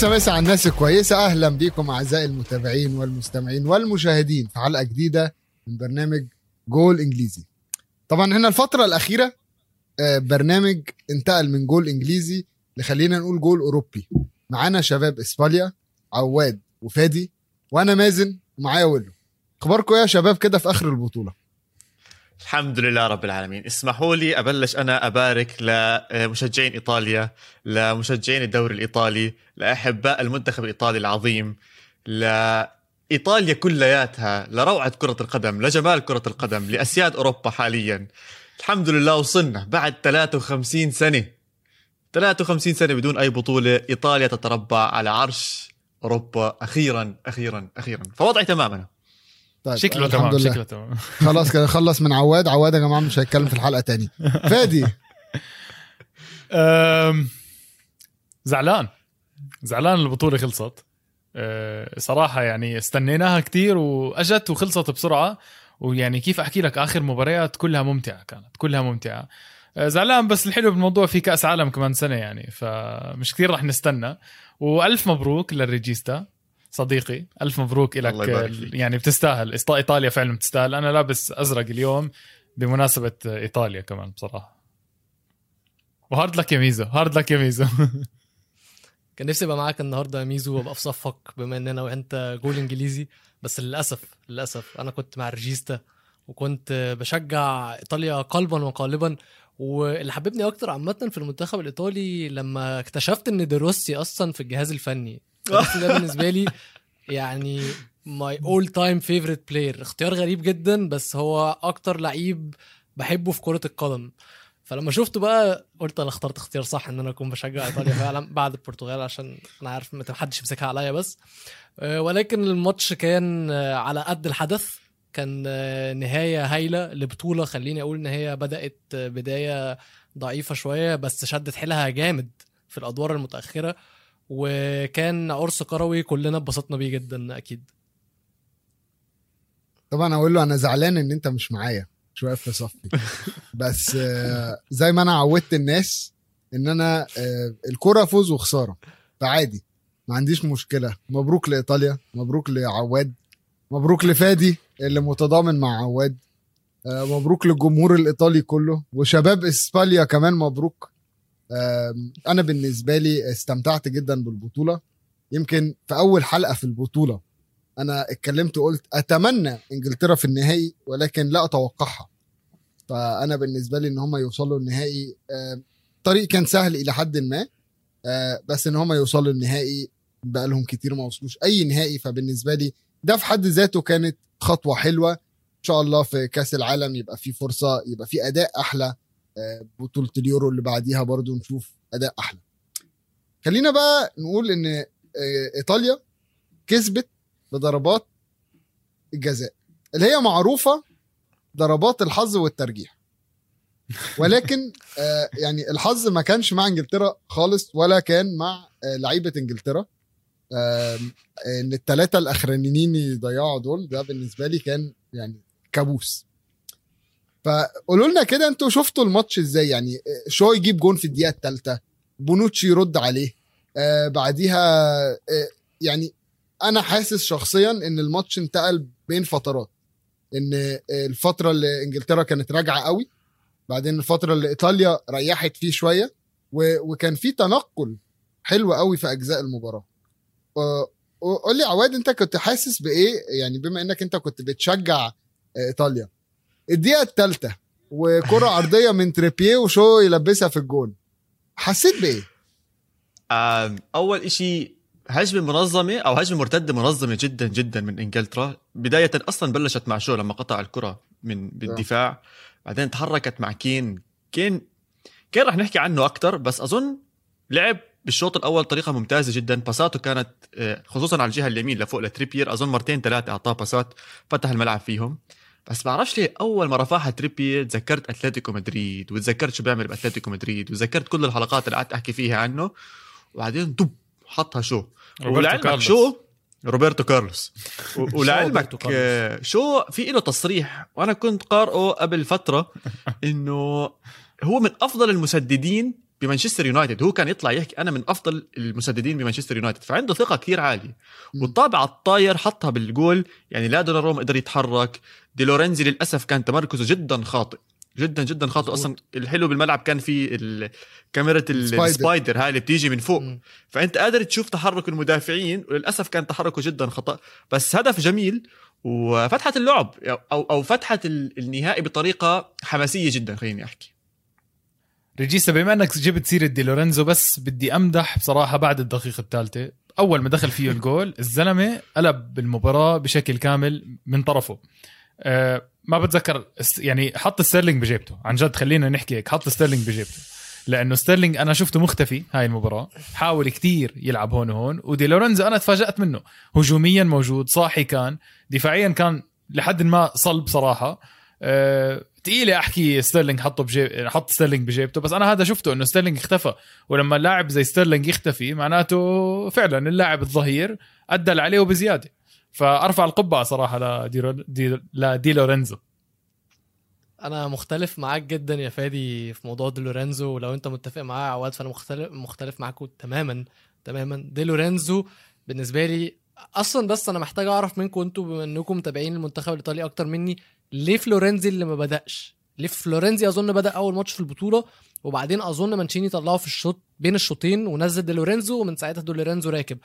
مسا مسا على الناس الكويسة أهلا بكم أعزائي المتابعين والمستمعين والمشاهدين في حلقة جديدة من برنامج جول إنجليزي. طبعا هنا الفترة الأخيرة آه، برنامج انتقل من جول إنجليزي لخلينا نقول جول أوروبي. معانا شباب إسبانيا عواد وفادي وأنا مازن ومعايا ويلو. أخباركم إيه يا شباب كده في آخر البطولة؟ الحمد لله رب العالمين. اسمحوا لي أبلش أنا أبارك لمشجعين إيطاليا لمشجعين الدوري الإيطالي لأحباء المنتخب الإيطالي العظيم لإيطاليا كلياتها لروعة كرة القدم لجمال كرة القدم لأسياد أوروبا حاليا. الحمد لله وصلنا بعد 53 سنة. 53 سنة بدون أي بطولة إيطاليا تتربع على عرش أوروبا أخيرا أخيرا أخيرا. فوضعي تماما. طيب شكله الحمد تمام لله. شكله تمام. خلاص كده خلص من عواد. عواد يا جماعة مش هيتكلم في الحلقة تاني. فادي. زعلان. زعلان البطولة خلصت. أه، صراحة يعني استنيناها كتير وأجت وخلصت بسرعة. ويعني كيف أحكي لك آخر مباريات كلها ممتعة كانت كلها ممتعة. أه، زعلان بس الحلو بالموضوع في كأس عالم كمان سنة يعني فمش كثير رح نستنى. وألف مبروك للريجيستا. صديقي ألف مبروك لك. يعني بتستاهل. إيطاليا فعلا بتستاهل. أنا لابس أزرق اليوم بمناسبة إيطاليا كمان بصراحة. و hard luck يا ميزو hard luck يا ميزو. كان نفسي ابقى معاك النهارده يا ميزو وأبقى في صفك بما إن أنا وأنت جول إنجليزي. بس للأسف للأسف أنا كنت مع ريجيستا وكنت بشجع إيطاليا قلبا وقالبا. واللي حببني أكتر عامة في المنتخب الإيطالي لما اكتشفت إن دي روسي أصلا في الجهاز الفني. دي روسي ده بالنسبة لي يعني my all time favorite player اختيار غريب جدا بس هو أكتر لعيب بحبه في كرة القدم. فلما شفته بقى قلت أنا اخترت اختيار صح إن أنا أكون بشجع إيطاليا فعلا بعد البرتغال عشان أنا عارف ما حدش يمسكها عليا بس. آه، ولكن الماتش كان آه، على قد الحدث. كان آه، نهاية هايلة لبطولة. خليني أقول إن هي بدأت بداية ضعيفة شوية بس شدت حيلها جامد في الأدوار المتأخرة. وكان عرس كروي كلنا اتبسطنا بيه جدا أكيد. طبعا أقول له أنا زعلان إن أنت مش معايا مش واقف في صفي. بس آه، زي ما أنا عودت الناس إن أنا آه، الكرة فوز وخسارة فعادي ما عنديش مشكلة. مبروك لإيطاليا مبروك لعواد مبروك لفادي اللي متضامن مع عواد آه، مبروك للجمهور الإيطالي كله. وشباب اسبانيا كمان مبروك. أنا بالنسبة لي استمتعت جدا بالبطولة. يمكن في أول حلقة في البطولة أنا اتكلمت وقلت أتمنى إنجلترا في النهائي ولكن لا أتوقعها. فأنا بالنسبة لي إن هم يوصلوا النهائي آه، طريق كان سهل إلى حد ما آه، بس إن هم يوصلوا النهائي بقى لهم كتير ما وصلوش أي نهائي. فبالنسبة لي ده في حد ذاته كانت خطوة حلوة. إن شاء الله في كأس العالم يبقى في فرصة يبقى في أداء أحلى. بطولة اليورو اللي بعديها برضو نشوف أداء أحلى. خلينا بقى نقول إن آه، إيطاليا كسبت بضربات الجزاء اللي هي معروفة ضربات الحظ والترجيح. ولكن آه يعني الحظ ما كانش مع إنجلترا خالص ولا كان مع آه لعيبة إنجلترا. إن الثلاثه الأخرانيين يضيعوا دول ده بالنسبة لي كان يعني كابوس. فقولوا لنا كده أنتوا شفتوا الماتش إزاي؟ يعني آه، شو يجيب جون في الدقيقة الثالثه بونوتشي يرد عليه آه بعديها آه يعني أنا حاسس شخصيا إن الماتش انتقل بين فترات إن الفترة اللي إنجلترا كانت راجعة قوي بعدين الفترة اللي إيطاليا ريحت فيه شوية. وكان في تنقل حلو قوي في أجزاء المباراة. آه، قول لي عواد أنت كنت حاسس بإيه؟ يعني بما إنك أنت كنت بتشجع آه، إيطاليا. الدقيقة الثالثه وكرة عرضية من تريبيه وشو يلبسها في الجون. حسيت بإيه؟ أول إشي هجمة منظمة أو هجمة مرتدة منظمة جدا جدا من إنجلترا. بداية أصلا بلشت مع شو؟ لما قطع الكرة من بالدفاع. بعدين تحركت مع كين. كين كين رح نحكي عنه أكثر بس أظن لعب بالشوط الأول طريقة ممتازة جدا. باساته كانت آه، خصوصا على الجهة اليمين لفوق لتريبيير أظن مرتين ثلاثة أعطاه باسات فتح الملعب فيهم. بس بعرفش ليه أول ما رفعها تريبيير تذكرت أتلتيكو مدريد وتذكرت شو بيعمل بأتلتيكو مدريد وتذكرت كل الحلقات اللي قعدت أحكي فيها عنه وبعدين دب حطها شو روبرتو ولعلمك. شو روبرتو كارلوس ولعلمك. آه، شو في له تصريح وأنا كنت قارئه قبل فترة إنه هو من أفضل المسددين بمانشستر يونايتد هو كان يطلع يحكي أنا من أفضل المسددين بمانشستر يونايتد فعنده ثقة كثير عالية. والطابة الطاير حطها بالجول يعني لا دوناروما قدر يتحرك دي لورينزو للأسف كان تمركزه جدا خاطئ جدا جدا خاطئ. أصلا الحلو بالملعب كان في كاميرا ال- ال spider. هاي اللي بتيجي من فوق مم. فأنت قادر تشوف تحرك المدافعين وللأسف كان تحركه جدا خطأ بس هدف جميل وفتحت اللعب أو أو فتحت ال- النهائي بطريقة حماسية جدا خليني أحكي ريجيستا بما إنك جبت سيرة دي لورينزو بس بدي أمدح بصراحة بعد الدقيقة الثالثة. أول ما دخل فيه الجول الزلمة قلب المباراه بشكل كامل من طرفه. أه ما بتذكر يعني حط ستيرلينج بجيبته. عن جد خلينا نحكي هيك حط ستيرلينج بجيبته. لأنه ستيرلينج أنا شفته مختفي هاي المباراة. حاول كتير يلعب هون وهون ودي لورينزو أنا تفاجأت منه. هجوميا موجود صاحي كان دفاعيا كان لحد ما صلب صراحة. أه تقدر أحكي ستيرلينج حطه بجيب حط ستيرلينج بجيبته بس أنا هذا شفته إنه ستيرلينج اختفى. ولما اللاعب زي ستيرلينج يختفي معناته فعلا اللاعب الظهير أدى عليه وبزيادة. فأرفع القبعة صراحة لدي, دي لدي لورينزو. أنا مختلف معاك جدا يا فادي في موضوع دي لورينزو ولو أنت متفق يا عواد فأنا مختلف مختلف معاكم تماما تماما. دي لورينزو بالنسبة لي أصلا بس أنا محتاج أعرف منكم أنتوا بما إنكم متابعين المنتخب الإيطالي أكتر مني ليه فلورنزي اللي ما بدأش؟ ليه فلورنزي أظن بدأ أول ماتش في البطولة وبعدين أظن مانشيني طلعه في الشوط بين الشوطين ونزل دي لورينزو ومن ساعتها دي لورينزو راكب.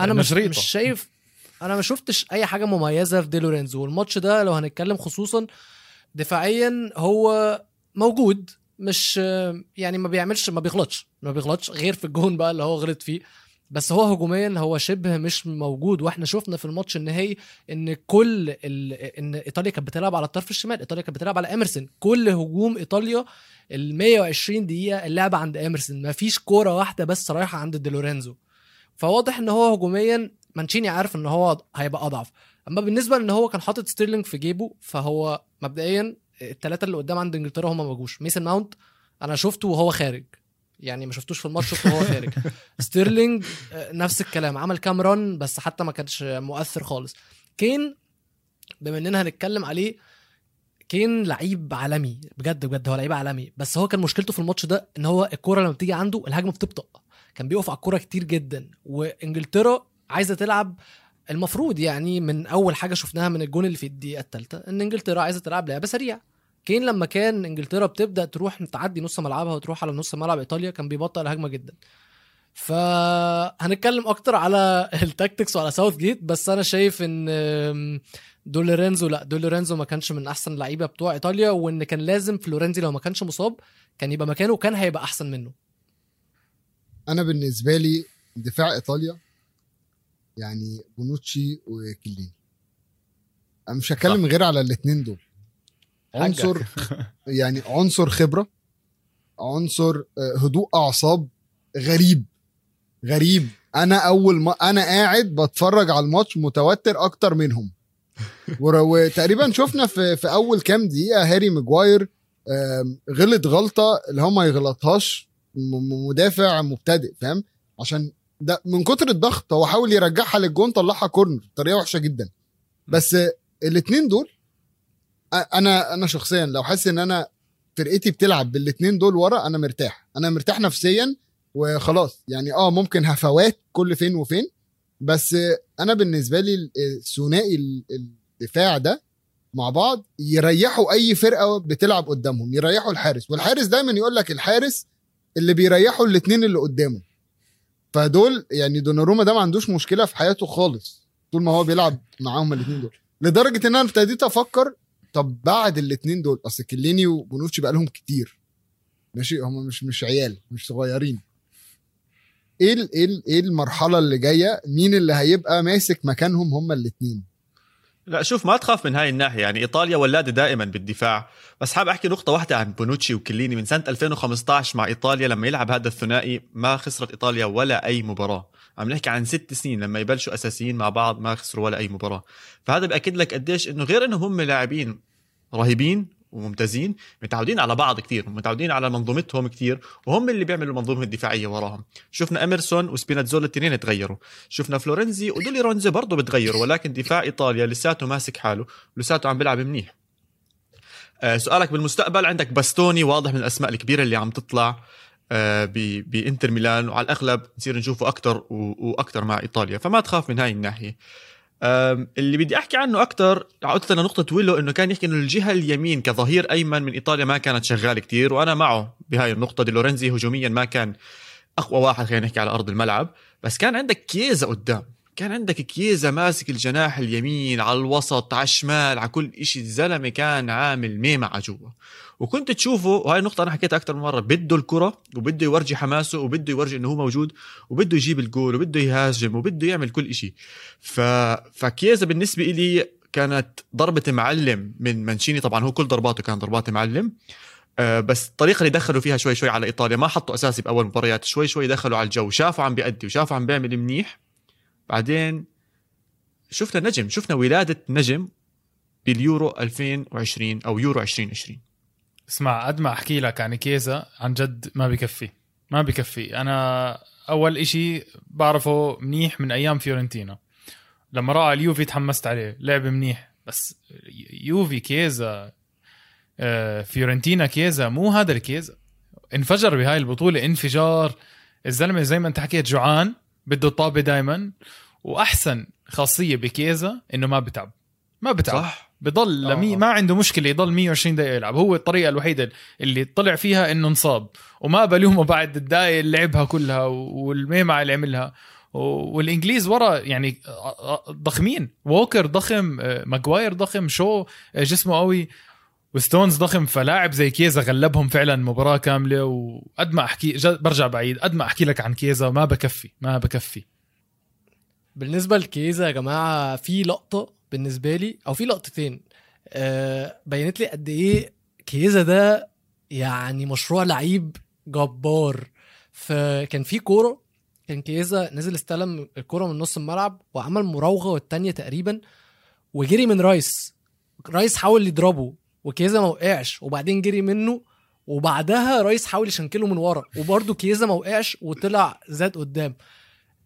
أنا مش, شريطة. مش شايف أنا ما شفتش أي حاجة مميزة في دي لورينزو والماتش ده لو هنتكلم خصوصا دفاعيا هو موجود مش يعني ما بيعملش ما بيغلطش ما بيغلطش غير في الجون بقى اللي هو غلط فيه. بس هو هجوميا هو شبه مش موجود. وإحنا شفنا في الماتش النهائي إن كل ال... إن إيطاليا كانت بتلعب على الطرف الشمال إيطاليا كانت بتلعب على اميرسون كل هجوم إيطاليا ال 120 دقيقة اللعبه عند اميرسون ما فيش كورة واحدة بس رايحة عند دي لورينزو. فواضح إن هو هجوميا مانشيني عارف إن هو هيبقى أضعف. أما بالنسبة ان هو كان حاطط ستيرلينج في جيبه فهو مبدئيا الثلاثه اللي قدام عند إنجلترا هم ما جوش. ميسن ماونت أنا شفته وهو خارج. يعني ما شفتوش في الماتش وهو خارج. ستيرلينج آه، نفس الكلام. عمل كام run بس حتى ما كانش مؤثر خالص. كين بما اننا هنتكلم عليه كين لعيب عالمي بجد بجد هو لعيب عالمي. بس هو كان مشكلته في الماتش ده إن هو الكورة لما بتيجي عنده الهجمة بتبطأ. كان بيقف على الكورة كتير جدا. وإنجلترا عايزة تلعب المفروض يعني من أول حاجة شفناها من الجون اللي في الدقيقة الثالثه إن إنجلترا عايزة تلعب لعبة سريعة. كين لما كان انجلترا بتبدأ تروح تعدي نص ملعبها وتروح على نص ملعب إيطاليا كان بيبطئ الهجمة جدا. فهنتكلم أكتر على ال tactics وعلى ساوث جيت بس أنا شايف إن دي لورينزو لأ دولورينزو ما كانش من أحسن اللعيبة بتوع إيطاليا وإن كان لازم فلورنزي لو ما كانش مصاب كان يبقى مكانه وكان هيبقى أحسن منه. أنا بالنسبة لي دفاع إيطاليا يعني بونوتشي وكيليني أنا مش هتكلم غير على الاثنين دول. عنصر يعني عنصر خبرة عنصر آه، هدوء أعصاب غريب غريب. أنا أول ما أنا قاعد بتفرج على الماتش متوتر أكتر منهم. وتقريبا شفنا في في أول كام دقيقة هاري ماجواير غلط غلطة اللي هو ما يغلطهاش مدافع مبتدئ فاهم؟ عشان ده من كتر الضغط هو حاول يرجعها للجون طلعها كورنر بطريقة وحشة جدا. بس الاثنين دول أنا أنا شخصيا لو حاسس إن أنا فرقتي بتلعب بالاثنين دول ورا أنا مرتاح. أنا مرتاح نفسيا وخلاص. يعني آه ممكن هفوات كل فين وفين بس أنا بالنسبة لي ال- الثنائي ال- الدفاع ده مع بعض يريحوا أي فرقة بتلعب قدامهم يريحوا الحارس. والحارس دايما يقول لك الحارس اللي بيريحوا الاثنين اللي قدامه. فدول يعني دوناروما ده ما عندوش مشكلة في حياته خالص طول ما هو بيلعب معاهم الاثنين دول. لدرجة إن أنا ابتديت أفكر طب بعد الاثنين دول أصل كليني وبونوتشي بقى لهم كتير. ماشي؟ هم مش مش عيال مش صغيرين. إيه إيه إيه المرحلة اللي جاية؟ مين اللي هيبقى ماسك مكانهم هم الاثنين لا شوف ما تخاف من هاي الناحية. يعني إيطاليا ولادة دائما بالدفاع. بس حاب أحكي نقطة واحدة عن بونوتشي وكليني. من سنة 2015 مع إيطاليا لما يلعب هذا الثنائي ما خسرت إيطاليا ولا أي مباراة. عم نحكي عن ست سنين لما يبلشوا أساسيين مع بعض ما خسروا ولا أي مباراة. فهذا بأكد لك قديش إنه غير انهم هم لاعبين رهيبين وممتازين متعودين على بعض كثير متعودين على منظومتهم كثير وهم اللي بيعملوا المنظومة الدفاعية وراهم. شفنا اميرسون وسبيناتزولا الاثنين تغيروا شفنا فلورنزي ودي لورينزو برضه بتغيروا ولكن دفاع إيطاليا لساته ماسك حاله ولساته عم بيلعب منيح. آه، سؤالك بالمستقبل عندك باستوني واضح من الأسماء الكبيرة اللي عم تطلع. بإنتر ميلان وعلى الأغلب نصير نشوفه أكثر وأكثر مع إيطاليا فما تخاف من هاي الناحية. اللي بدي أحكي عنه أكثر عودة لنقطة ويلو إنه كان يحكي إنه الجهة اليمين كظهير أيمن من إيطاليا ما كانت شغالة كتير وأنا معه بهاي النقطة. دي لورنزي هجوميا ما كان أقوى واحد خلينا نحكي على أرض الملعب. بس كان عندك كيزا قدام. كان عندك كيزا ماسك الجناح اليمين على الوسط على الشمال على كل إشي الزلمة كان عامل ميمعة جوا. وكنت تشوفه وهاي النقطة أنا حكيتها أكثر من مرة بده الكرة وبده يورجي حماسه وبده يورجي إنه هو موجود وبده يجيب الجول وبده يهاجم وبده يعمل كل إشي. ف... فكيزا بالنسبة إلي كانت ضربة معلم من مانشيني. طبعا هو كل ضرباته كان ضربات معلم. آه، بس الطريقة اللي دخلوا فيها شوي شوي على إيطاليا ما حطوا أساسي بأول مباريات شوي شوي دخلوا على الجو شافوا عم بيأدي وشافوا عم بيعمل منيح. بعدين شفنا نجم شفنا ولادة نجم باليورو 2020 أو يورو 2020 اسمع قد ما أحكي لك عن كيزا عن جد ما بكفي ما بكفي. أنا أول إشي بعرفه منيح من أيام فيورنتينا. لما راح على اليوفي تحمست عليه لعب منيح. بس يوفي كيزا آه، فيورنتينا كيزا مو هذا الكيزا. انفجر بهاي البطولة انفجار. الزلمة زي ما انت حكيت جوعان. بده الطابة دايما. وأحسن خاصية بكيزا إنه ما بتعب. ما بتعب. صح. بضل آه. لمي ما عنده مشكلة يضل 120 دقيقة يلعب. هو الطريقة الوحيدة اللي طلع فيها إنه انصاب. وما بلومه بعد الدقائق اللي لعبها كلها والميمعه اللي عملها. والإنجليز ورا يعني ضخمين. ووكر ضخم آه، ماجواير ضخم شو آه، جسمه قوي. وستونز ضخم فلاعب زي كيزا غلبهم فعلا مباراة كاملة. وقد ما أحكي برجع بعيد قد ما أحكي لك عن كيزا ما بكفي ما بكفي. بالنسبة لكيزا يا جماعة في لقطة بالنسبة لي أو في لقطتين آه بينت لي قد إيه كيزا ده يعني مشروع لعيب جبار. فكان في كورة كان كيزا نزل استلم الكورة من نص الملعب وعمل مراوغة والتانية تقريبا وجري من رايس. رايس حاول يضربه وكيزا ما وقعش وبعدين جري منه وبعدها رايس حاول يشنكله من ورا وبرده كيزا ما وقعش وطلع زاد قدام.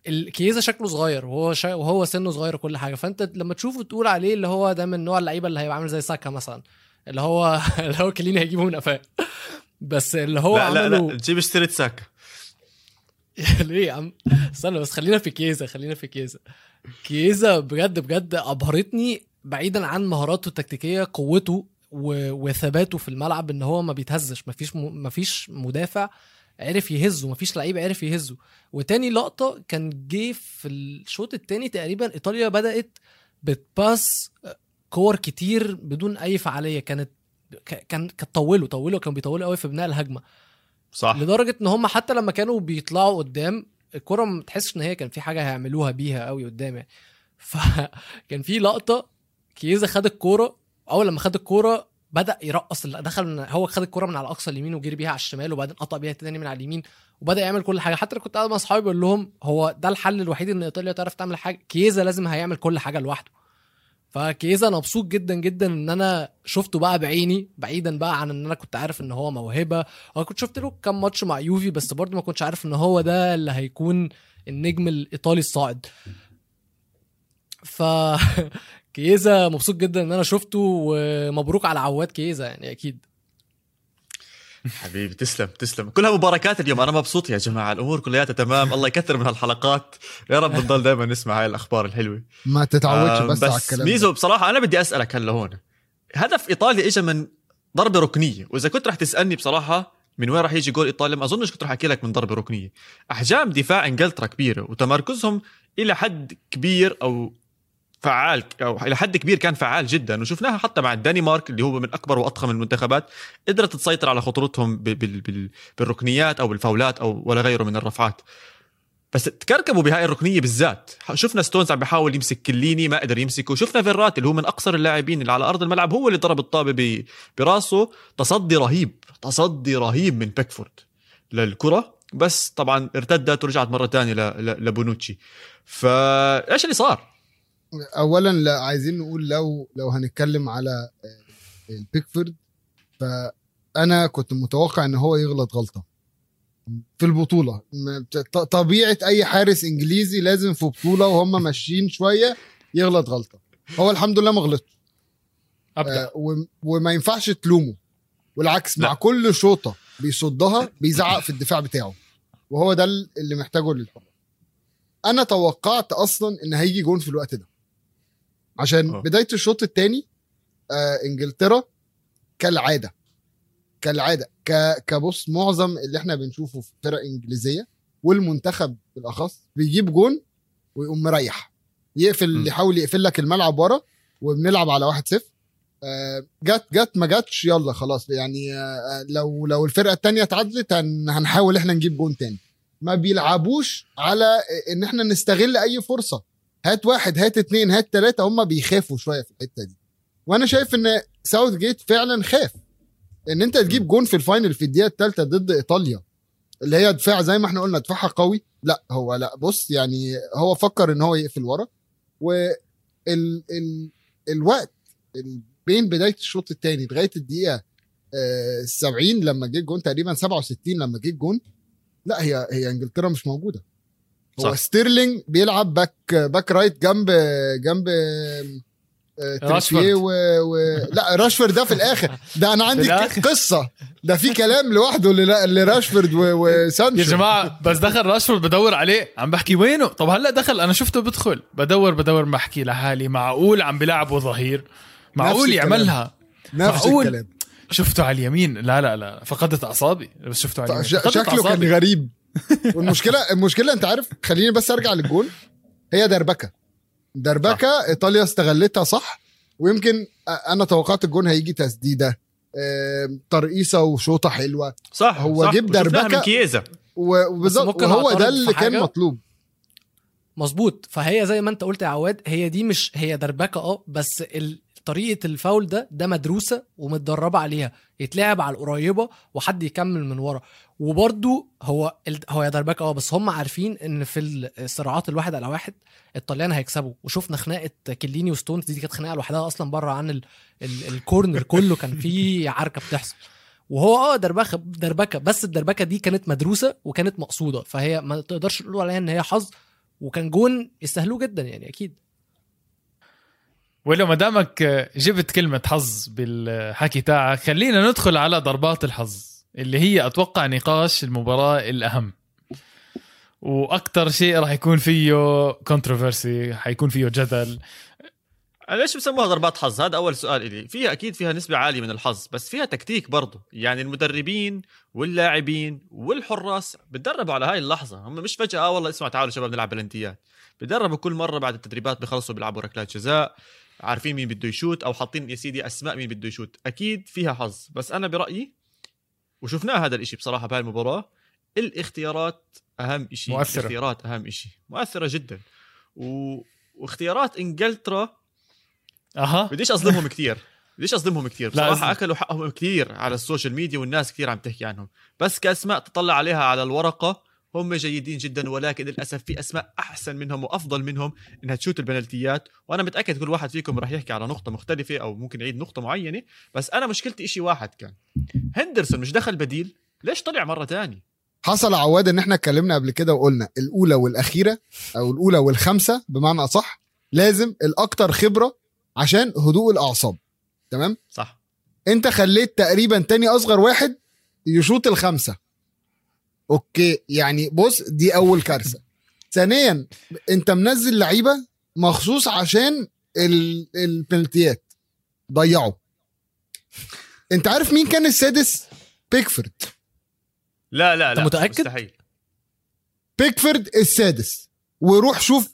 الكيزا شكله صغير وهو شا... وهو سنه صغير وكل حاجة. فأنت لما تشوفه تقول عليه اللي هو ده من نوع اللعيبة اللي هيبقى عامل زي ساكا مثلا اللي هو اللي هو كليني هيجيبه من قفاه. بس اللي هو لا لا عمله لا تجيب اشتريت ساكا. ليه يا عم؟ استنى بس خلينا في كيزا خلينا في كيزا. كيزا بجد بجد أبهرتني بعيدا عن مهاراته التكتيكية قوته. وثباته في الملعب إن هو ما بيتهزش مفيش م... مفيش مدافع عرف يهزه مفيش لعيب عرف يهزه. وتاني لقطة كان جه في الشوط التاني تقريبا إيطاليا بدأت بتباس كور كتير بدون أي فعالية. كانت كان كانت طولوا طولوا كانوا بيطولوا قوي في بناء الهجمة. صح. لدرجة إن هم حتى لما كانوا بيطلعوا قدام الكرة ما تحسش إن هي كان في حاجة هيعملوها بيها قوي قدام يعني. فكان في لقطة كيزا خد الكورة أول لما خد الكورة بدأ يرقص دخل هو خد الكورة من على الاقصى اليمين وجري بيها على الشمال وبعدين قطع بيها تاني من على اليمين وبدأ يعمل كل حاجة. حتى كنت قاعد مع أصحابي بقول لهم هو ده الحل الوحيد إن إيطاليا تعرف تعمل حاجة. كيزا لازم هيعمل كل حاجة لوحده. فكيزا أنا مبسوط جدا جدا إن أنا شفته بقى بعيني بعيدا بقى عن إن أنا كنت عارف إن هو موهبة. أنا كنت شفت له كام ماتش مع يوفي بس برضه ما كنتش عارف إن هو ده اللي هيكون النجم الإيطالي الصاعد. ف كيزا مبسوط جدا إن أنا شفته ومبروك على عواد كيزا يعني أكيد. حبيبي تسلم تسلم. كلها مباركات اليوم أنا مبسوط يا جماعة الأمور كلياتها تمام الله يكثر من هالحلقات. يا رب نضل دائما نسمع هاي الأخبار الحلوة. ما تتعودش آه، بس, على بس الكلام ميزو. بصراحة أنا بدي أسألك هلا هون. هدف إيطاليا اجى من ضربة ركنية وإذا كنت رح تسألني بصراحة من وين رح يجي جول إيطاليا ما أظنش كنت رح أحكي لك من ضربة ركنية. أحجام دفاع إنجلترا كبيرة وتمركزهم إلى حد كبير أو فعال أو إلى حد كبير كان فعال جدا. وشفناها حتى مع الدنمارك اللي هو من أكبر وأضخم المنتخبات قدرت تسيطر على خطورتهم بالركنيات أو بالفاولات أو ولا غيره من الرفعات. بس تكركبوا بهاي الركنية بالذات. شفنا ستونز عم بيحاول يمسك كيليني ما قدر يمسكه. شفنا فيراتي اللي هو من أقصر اللاعبين اللي على أرض الملعب هو اللي ضرب الطابة براسه. تصدي رهيب تصدي رهيب من بيكفورد للكرة. بس طبعا ارتدت ورجعت مرة ثانية لبونوتشي. فايش اللي صار؟ اولا لا عايزين نقول لو لو هنتكلم على آه، البيكفورد فأنا كنت متوقع إن هو يغلط غلطة. في البطولة. طبيعة أي حارس إنجليزي لازم في بطولة وهم ماشيين شوية يغلط غلطة. هو الحمد لله ما غلطش. ابدا آه، وم- وما ينفعش تلومه. والعكس لا. مع كل شوطة بيصدها بيزعق في الدفاع بتاعه. وهو ده اللي محتاجه للحب أنا توقعت أصلا إن هيجي جون في الوقت ده. عشان آه. بداية الشوط الثاني آه إنجلترا كالعادة كالعادة ك... كبص معظم اللي إحنا بنشوفه في فرق إنجليزية والمنتخب بالأخص بيجيب جون ويقوم مريح. يقفل. يحاول يقفل لك الملعب ورا وبنلعب على 1-0 آه، جت جت ما جاتش يلا خلاص. يعني آه، لو لو الفرقة التانية اتعادلت هن- هنحاول إحنا نجيب جون تاني. ما بيلعبوش على إن إحنا نستغل أي فرصة. هات واحد هات اتنين هات تلاتة هم بيخافوا شوية في الحتة دي. وأنا شايف إن ساوث جيت فعلا خاف. إن أنت تجيب جون في ال final في الدقيقة الثالثه ضد إيطاليا اللي هي دفاع زي ما إحنا قلنا دفاعها قوي لا هو لا بص يعني هو فكر إن هو يقفل ورا. وال ال الوقت ال- بين بداية الشوط الثاني لغاية الدقيقة آه، 70 لما جه الجون تقريبا 67 لما جه الجون لا هي هي إنجلترا مش موجودة. هو. ستيرلينج بيلعب back back right جنب جنب آه، تريبيه و... و... لا راشفورد ده في الآخر. ده أنا عندي؟ قصة. ده في كلام لوحده ل- لراشفورد و... وسانشو يا جماعة بس دخل راشفورد بدور عليه عم بحكي وينه؟ طب هلا دخل أنا شفته بدخل. بدور بدور بحكي لحالي. معقول عم بيلعبوا ظهير؟ معقول. يعملها. نفس معقول؟ الكلام. شفته على اليمين. لا لا لا. فقدت أعصابي. بس شفته على اليمين. شكله كان. غريب. والمشكلة المشكلة أنت عارف خليني بس أرجع للجول هي دربكة. دربكة إيطاليا استغلتها صح ويمكن أنا توقعت الجون هيجي تسديدة. ترقيصة وشوطة حلوة. صح هو صح. جيب. من كييزا. و- وبالظبط أعترض ده اللي كان؟ مطلوب. مظبوط. فهي زي ما أنت قلت يا عواد هي دي مش هي دربكة آه بس ال- طريقة الفاول ده ده مدروسة ومتدربة عليها. يتلعب على القريبة وحد يكمل من ورا. وبرده هو هو يا آه بس هم عارفين إن في الصراعات الواحد على واحد الطليان هيكسبوا وشفنا خناقة كيليني وستونز دي كانت خناقة لوحدها أصلا بره عن ال ال الكورنر كله كان في عركة بتحصل. وهو آه دربكه دربكة بس الدربكة دي كانت مدروسة وكانت مقصودة. فهي ما تقدرش تقول عليها إن هي حظ وكان جون يستاهلوه جدا يعني أكيد. ولو ما دامك جبت كلمة حظ بالحكي تاعك خلينا ندخل على ضربات الحظ. اللي هي أتوقع نقاش المباراة الأهم. وأكثر شيء راح يكون فيه controversy حيكون فيه جدل. ليش بسموها ضربات حظ؟ هذا أول سؤال إلي. فيها أكيد فيها نسبة عالية من الحظ بس فيها تكتيك برضه. يعني المدربين واللاعبين والحراس بتدربوا على هاي اللحظة. هم مش فجأة آه والله اسمع تعالوا شباب نلعب بلنتيات. بتدربوا كل مرة بعد التدريبات بخلصوا بيلعبوا ركلات جزاء عارفين مين بده يشوت أو حاطين يا سيدي أسماء مين بده يشوت. أكيد فيها حظ. بس أنا برأيي وشفناه هذا الإشي بصراحة بهاي المباراة. الاختيارات أهم شيء مؤثرة. الاختيارات أهم شيء مؤثرة جدا. و... واختيارات إنجلترا أها. بديش أظلمهم كثير بديش أظلمهم كثير لا، بصراحة أظلم. أكلوا حقهم كثير على ال social media والناس كثير عم تحكي عنهم. بس كأسماء تطلع عليها على الورقة هم جيدين جدا ولكن للأسف في أسماء أحسن منهم وأفضل منهم إنها تشوت البنالتيات. وأنا متأكد كل واحد فيكم راح يحكي على نقطة مختلفة أو ممكن يعيد نقطة معينة. بس أنا مشكلتي إشي واحد كان. هندرسون مش دخل بديل؟ ليش طلع مرة تاني؟ حصل عواد إن إحنا اتكلمنا قبل كده وقلنا الأولى والأخيرة أو الأولى والخامسة بمعنى أصح لازم الأكتر خبرة عشان هدوء الأعصاب. تمام؟ صح. أنت خليت تقريبا تاني أصغر واحد يشوط الخمسه okay يعني بص دي أول كارثة. ثانيا أنت منزل لعيبة مخصوص عشان ال- البنالتيات. ضيعوا. أنت عارف مين كان السادس؟ بيكفورد. لا لا لا أنت متأكد؟ مستحيل. بيكفورد السادس. وروح شوف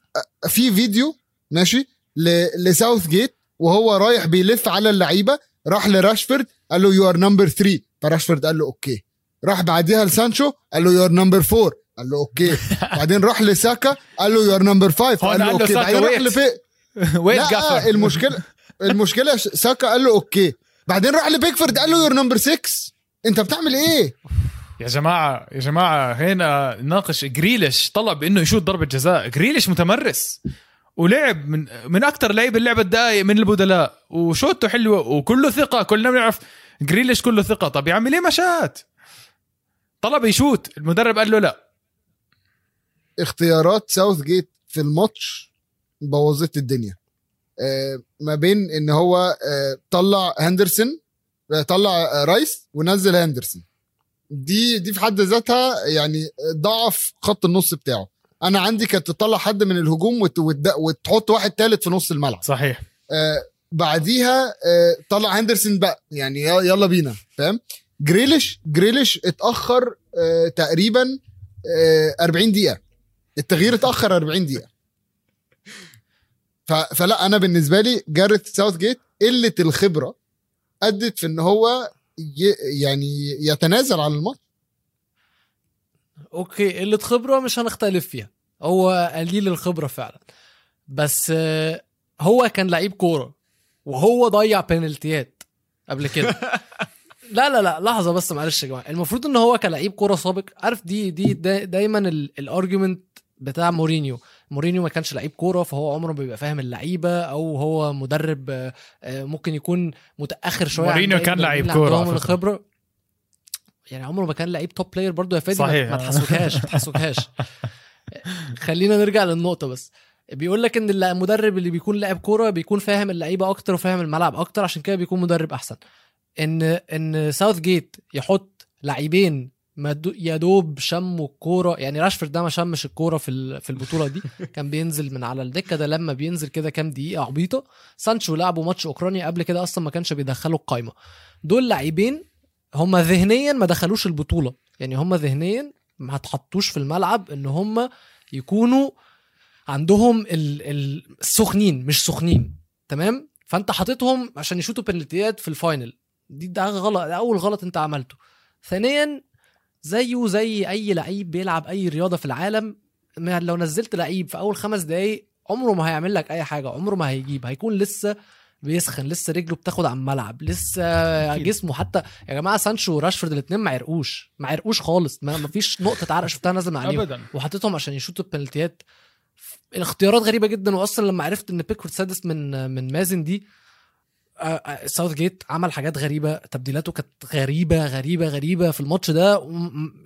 في فيديو ماشي ل- لساوث جيت وهو رايح بيلف على اللعيبة راح لراشفورد قال له you are number 3 فراشفورد قال له okay. راح بعديها لسانشو قال له you are number 4 قال له okay بعدين راح لساكا قال له you are number 5 هون قال له okay بعدين راح wait. لفي وين جافر المشكلة المشكلة ساكا قال له okay بعدين راح لبيكفورد قال له you are number 6 انت بتعمل إيه؟ يا جماعة يا جماعة هنا ناقش جريليش طلب إنه يشوت ضربة جزاء. جريليش متمرس ولعب من من أكثر لعيبه اللي لعبت دقائق من البدلاء. وشوته حلوة وكله ثقة كلنا بنعرف جريليش كله ثقة. طب يا عمي ليه ما شات؟ طلب يشوت. المدرب قال له لا. اختيارات ساوث جيت في الماتش بوظت الدنيا. آه، ما بين إن هو آه، طلع هندرسون آه، طلع آه، رايس ونزل هندرسون. دي دي في حد ذاتها يعني ضعف خط النص بتاعه. أنا عندي كانت تطلع حد من الهجوم وت- وتحط واحد تالت في نص الملعب. صحيح. آه بعديها آه طلع هندرسون بقى. يعني يلا بينا فاهم؟ جريليش جريليش اتأخر آه تقريبا آه 40 دقيقة. التغيير اتأخر 40 دقيقة. فلا أنا بالنسبة لي جاريث ساوث جيت قلة الخبرة أدت في إن هو ي... يعني يتنازل عن الماتش. okay قلة خبرة مش هنختلف فيها. هو قليل الخبرة فعلا. بس آه، هو كان لعيب كورة وهو ضيع بينالتيات قبل كده. لا لا لا لحظة بس معلش يا جماعة. المفروض إن هو كلاعب كورة سابق. عارف دي دي دا دايما ال argument بتاع مورينيو. مورينيو ما كانش لعيب كورة فهو عمره ما بيبقى فاهم اللعيبة أو هو مدرب آه، ممكن يكون متأخر شوية مورينيو كان لعيب على فكرة. الخبرة. يعني عمره ما كان لعيب top player برضه يا فادي. صحيح. ما تحسوكهاش ما تحسوكهاش. خلينا نرجع للنقطة بس. بيقول لك إن المدرب اللي بيكون لاعب كورة بيكون فاهم اللعيبة أكتر وفاهم الملعب أكتر عشان كده بيكون مدرب أحسن. إن إن ساوث جيت يحط دو- يا دوب شموا الكورة. يعني راشفورد ده ما شمش الكورة في في البطولة دي. كان بينزل من على الدكة ده لما بينزل كده كام دقيقة عبيطة. سانشو لعبوا ماتش أوكرانيا قبل كده أصلا ما كانش بيدخلوا القايمة. دول لاعبين هم ذهنيا ما دخلوش البطولة. يعني هم ذهنيا ما اتحطوش في الملعب إن هم يكونوا عندهم ال- ال- السخنين مش سخنين. تمام؟ فأنت حاططهم عشان يشوطوا بنالتيات في ال final. دي ده غلط ده أول غلط أنت عملته. ثانيا زيه زي أي لعيب بيلعب أي رياضة في العالم لو نزلت لعيب في أول خمس دقايق عمره ما هيعمل لك أي حاجة عمره ما هيجيب هيكون لسه بيسخن لسه رجله بتاخد على الملعب لسه أكيد. جسمه حتى يا جماعة سانشو وراشفورد الاثنين ما عرقوش ما عرقوش خالص ما فيش نقطة عرق شفتها نازلة من عليهم. ابدا. وحطيتهم عشان يشوطوا البنالتيات. الاختيارات غريبة جدا واصلا لما عرفت إن بيكفورد سادس من من مازن دي ساوث جيت عمل حاجات غريبة تبديلاته كانت غريبة غريبة غريبة في الماتش ده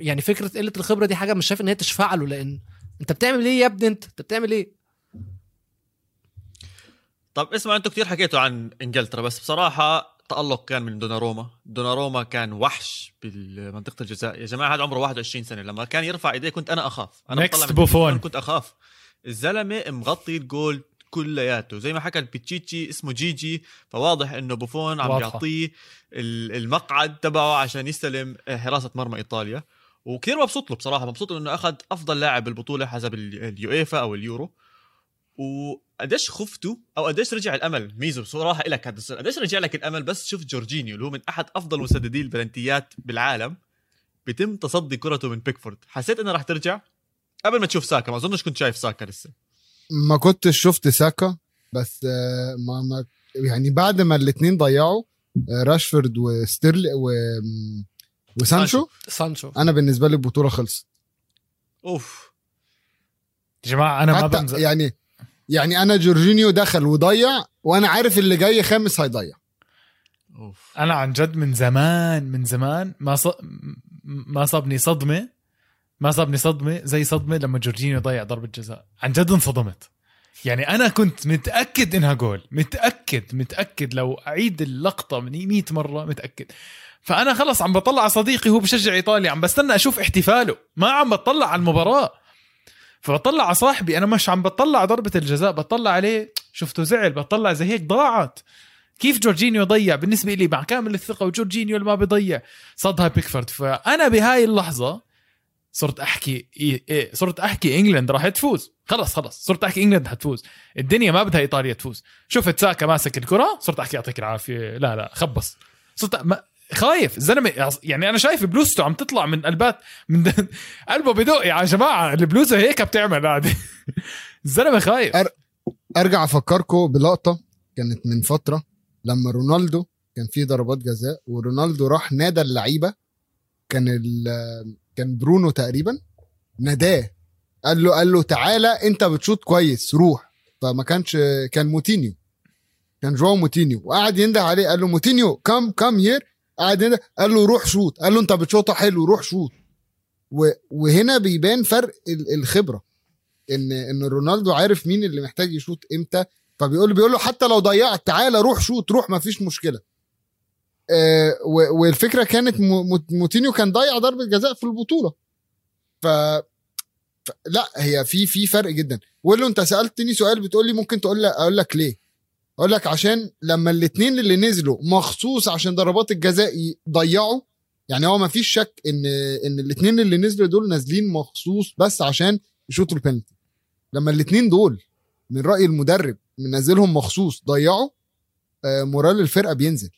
يعني فكرة قلة الخبرة دي حاجة مش شايف إن هي تشفع له لأن أنت بتعمل إيه يا ابني أنت؟ أنت بتعمل إيه؟ طب اسمع أنتوا كثير حكيتوا عن إنجلترا بس بصراحة تألق كان من دوناروما. دوناروما كان وحش بمنطقه الجزاء. يا جماعة هذا عمره 21 سنة. لما كان يرفع إيديه كنت أنا أخاف. أنا Next بطلع من Buffon. التلفزيون كنت أخاف. الزلمة مغطي الجول. كلياته. زي ما حكى البيتشيتشي اسمه جيجي فواضح إنه بوفون عم. يعطيه ال- المقعد تبعه عشان يستلم حراسة مرمى إيطاليا. وكثير مبسوط له بصراحة مبسوط إنه أخذ أفضل لاعب بالبطولة حسب ال- اليويفا أو اليورو. وقديش خفتوا أو قديش رجع الأمل. ميزو بصراحة لك هذا السؤال. قديش رجع لك الأمل بس شفت جورجينيو اللي هو من أحد أفضل مسددي البلنتيات بالعالم بيتم تصدي كرته من بيكفورد. حسيت إنه راح ترجع؟ قبل ما تشوف ساكا ما أظنش كنت شايف ساكا لسه. ما كنتش شفت ساكا بس آه، ما ما يعني بعد ما الاثنين ضيعوا آه، راشفورد وستيرلي و وسانشو سانشو. أنا بالنسبة لي البطولة خلصت. أوف. يا جماعة أنا ما حتى بنزل يعني يعني أنا جورجينيو دخل وضيع وأنا عارف اللي جاي خامس هيضيع. أوف. أنا عن جد من زمان من زمان ما ص... ما صابني صدمة. ما صابني صدمة زي صدمة لما جورجينيو ضيع ضربة جزاء. عن جد انصدمت. يعني أنا كنت متأكد إنها جول. متأكد متأكد. لو أعيد اللقطة من 100 مرة متأكد. فأنا خلص عم بطلع على صديقي هو بشجع إيطاليا. عم بستنى أشوف احتفاله. ما عم بطلع على المباراة. فبطلع على صاحبي. أنا مش عم بطلع ضربة الجزاء. بطلع عليه. شفته زعل. بطلع زي هيك ضاعت. كيف جورجينيو ضيع؟ بالنسبة لي مع كامل الثقة وجورجينيو اللي ما بيضيع. صدها بيكفورد. فأنا بهاي اللحظة صرت أحكي إيه إيه صرت أحكي إنجلند راح تفوز. خلص خلص صرت أحكي إنجلند حتفوز. الدنيا ما بدها إيطاليا تفوز. شفت ساكا ماسك الكرة صرت أحكي يعطيك العافية. لا لا خبص. صرت ما خايف. الزلمه يعني أنا شايف بلوزته عم تطلع من قلبات من قلبه بدق يا جماعة. البلوزة هيك بتعمل عادي. الزلمه خايف. أرجع أفكركم بلقطة كانت من فترة لما رونالدو كان في ضربات جزاء ورونالدو راح نادى اللعيبة. كان كان برونو تقريبا ناداه. قال له قال له تعالى انت بتشوط كويس روح. فما كانش كان موتينيو كان جواو موتينيو وقعد ينده عليه قال له موتينيو come come here قعد ينده قال له روح شوط. قال له انت بتشوطها حلو روح شوط. وهنا بيبان فرق ال- الخبرة. ان إن رونالدو عارف مين اللي محتاج يشوط إمتى. فبيقول بيقول له حتى لو ضيعت تعالى روح شوط روح ما فيش مشكلة. والفكرة كانت موتينيو كان ضيع ضربة جزاء في البطولة. ف لا هي في في فرق جدا. له أنت سألتني سؤال بتقول لي ممكن تقول لي أقول لك ليه؟ أقول لك عشان لما الاثنين اللي نزلوا مخصوص عشان ضربات الجزاء ضيعوا يعني هو ما فيش شك ان إن الاثنين اللي نزلوا دول نازلين مخصوص بس عشان يشوطوا البنالتي. لما الاثنين دول من رأي المدرب منزلهم مخصوص ضيعوا آه، مورال الفرقة بينزل.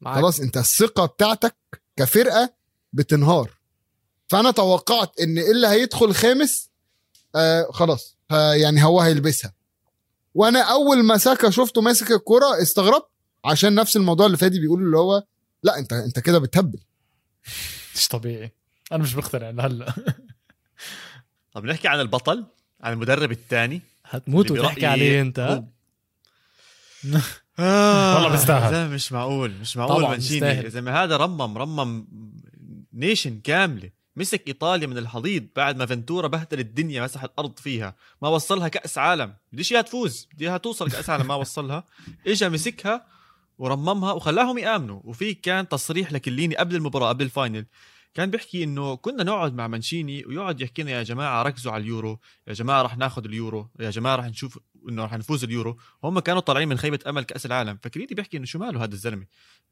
معاك. خلاص انت الثقة بتاعتك كفرقة بتنهار. فأنا توقعت إن اللي هيدخل خامس آه خلاص ه- يعني هو هيلبسها. وأنا أول ما ساكا شفته ماسك الكرة استغربت عشان نفس الموضوع اللي فادي بيقول اللي هو لا انت انت كده بتهبل. مش طبيعي. أنا مش مقتنع لهلا طب نحكي عن البطل عن المدرب الثاني هتموت وتحكي عليه أنت ها؟ والله بيستاهل. مش معقول مش معقول مانشيني. زي ما هذا رمم رمم nation كاملة مسك إيطاليا من الحضيض بعد ما فنتورا بهدل الدنيا مسح الأرض فيها ما وصلها كأس عالم بديش إياها تفوز بدي اياها توصل كأس عالم ما وصلها اجى مسكها ورممها وخلاهم يآمنوا وفي كان تصريح لكيليني قبل المباراة قبل ال final كان بيحكي إنه كنا نقعد مع مانشيني ويقعد يحكي لنا يا جماعة ركزوا على اليورو يا جماعة رح ناخذ اليورو يا جماعة رح نشوف إنه رح نفوز اليورو هم كانوا طالعين من خيبة أمل كأس العالم فكيليني بيحكي إنه شو ماله هذا الزلمة؟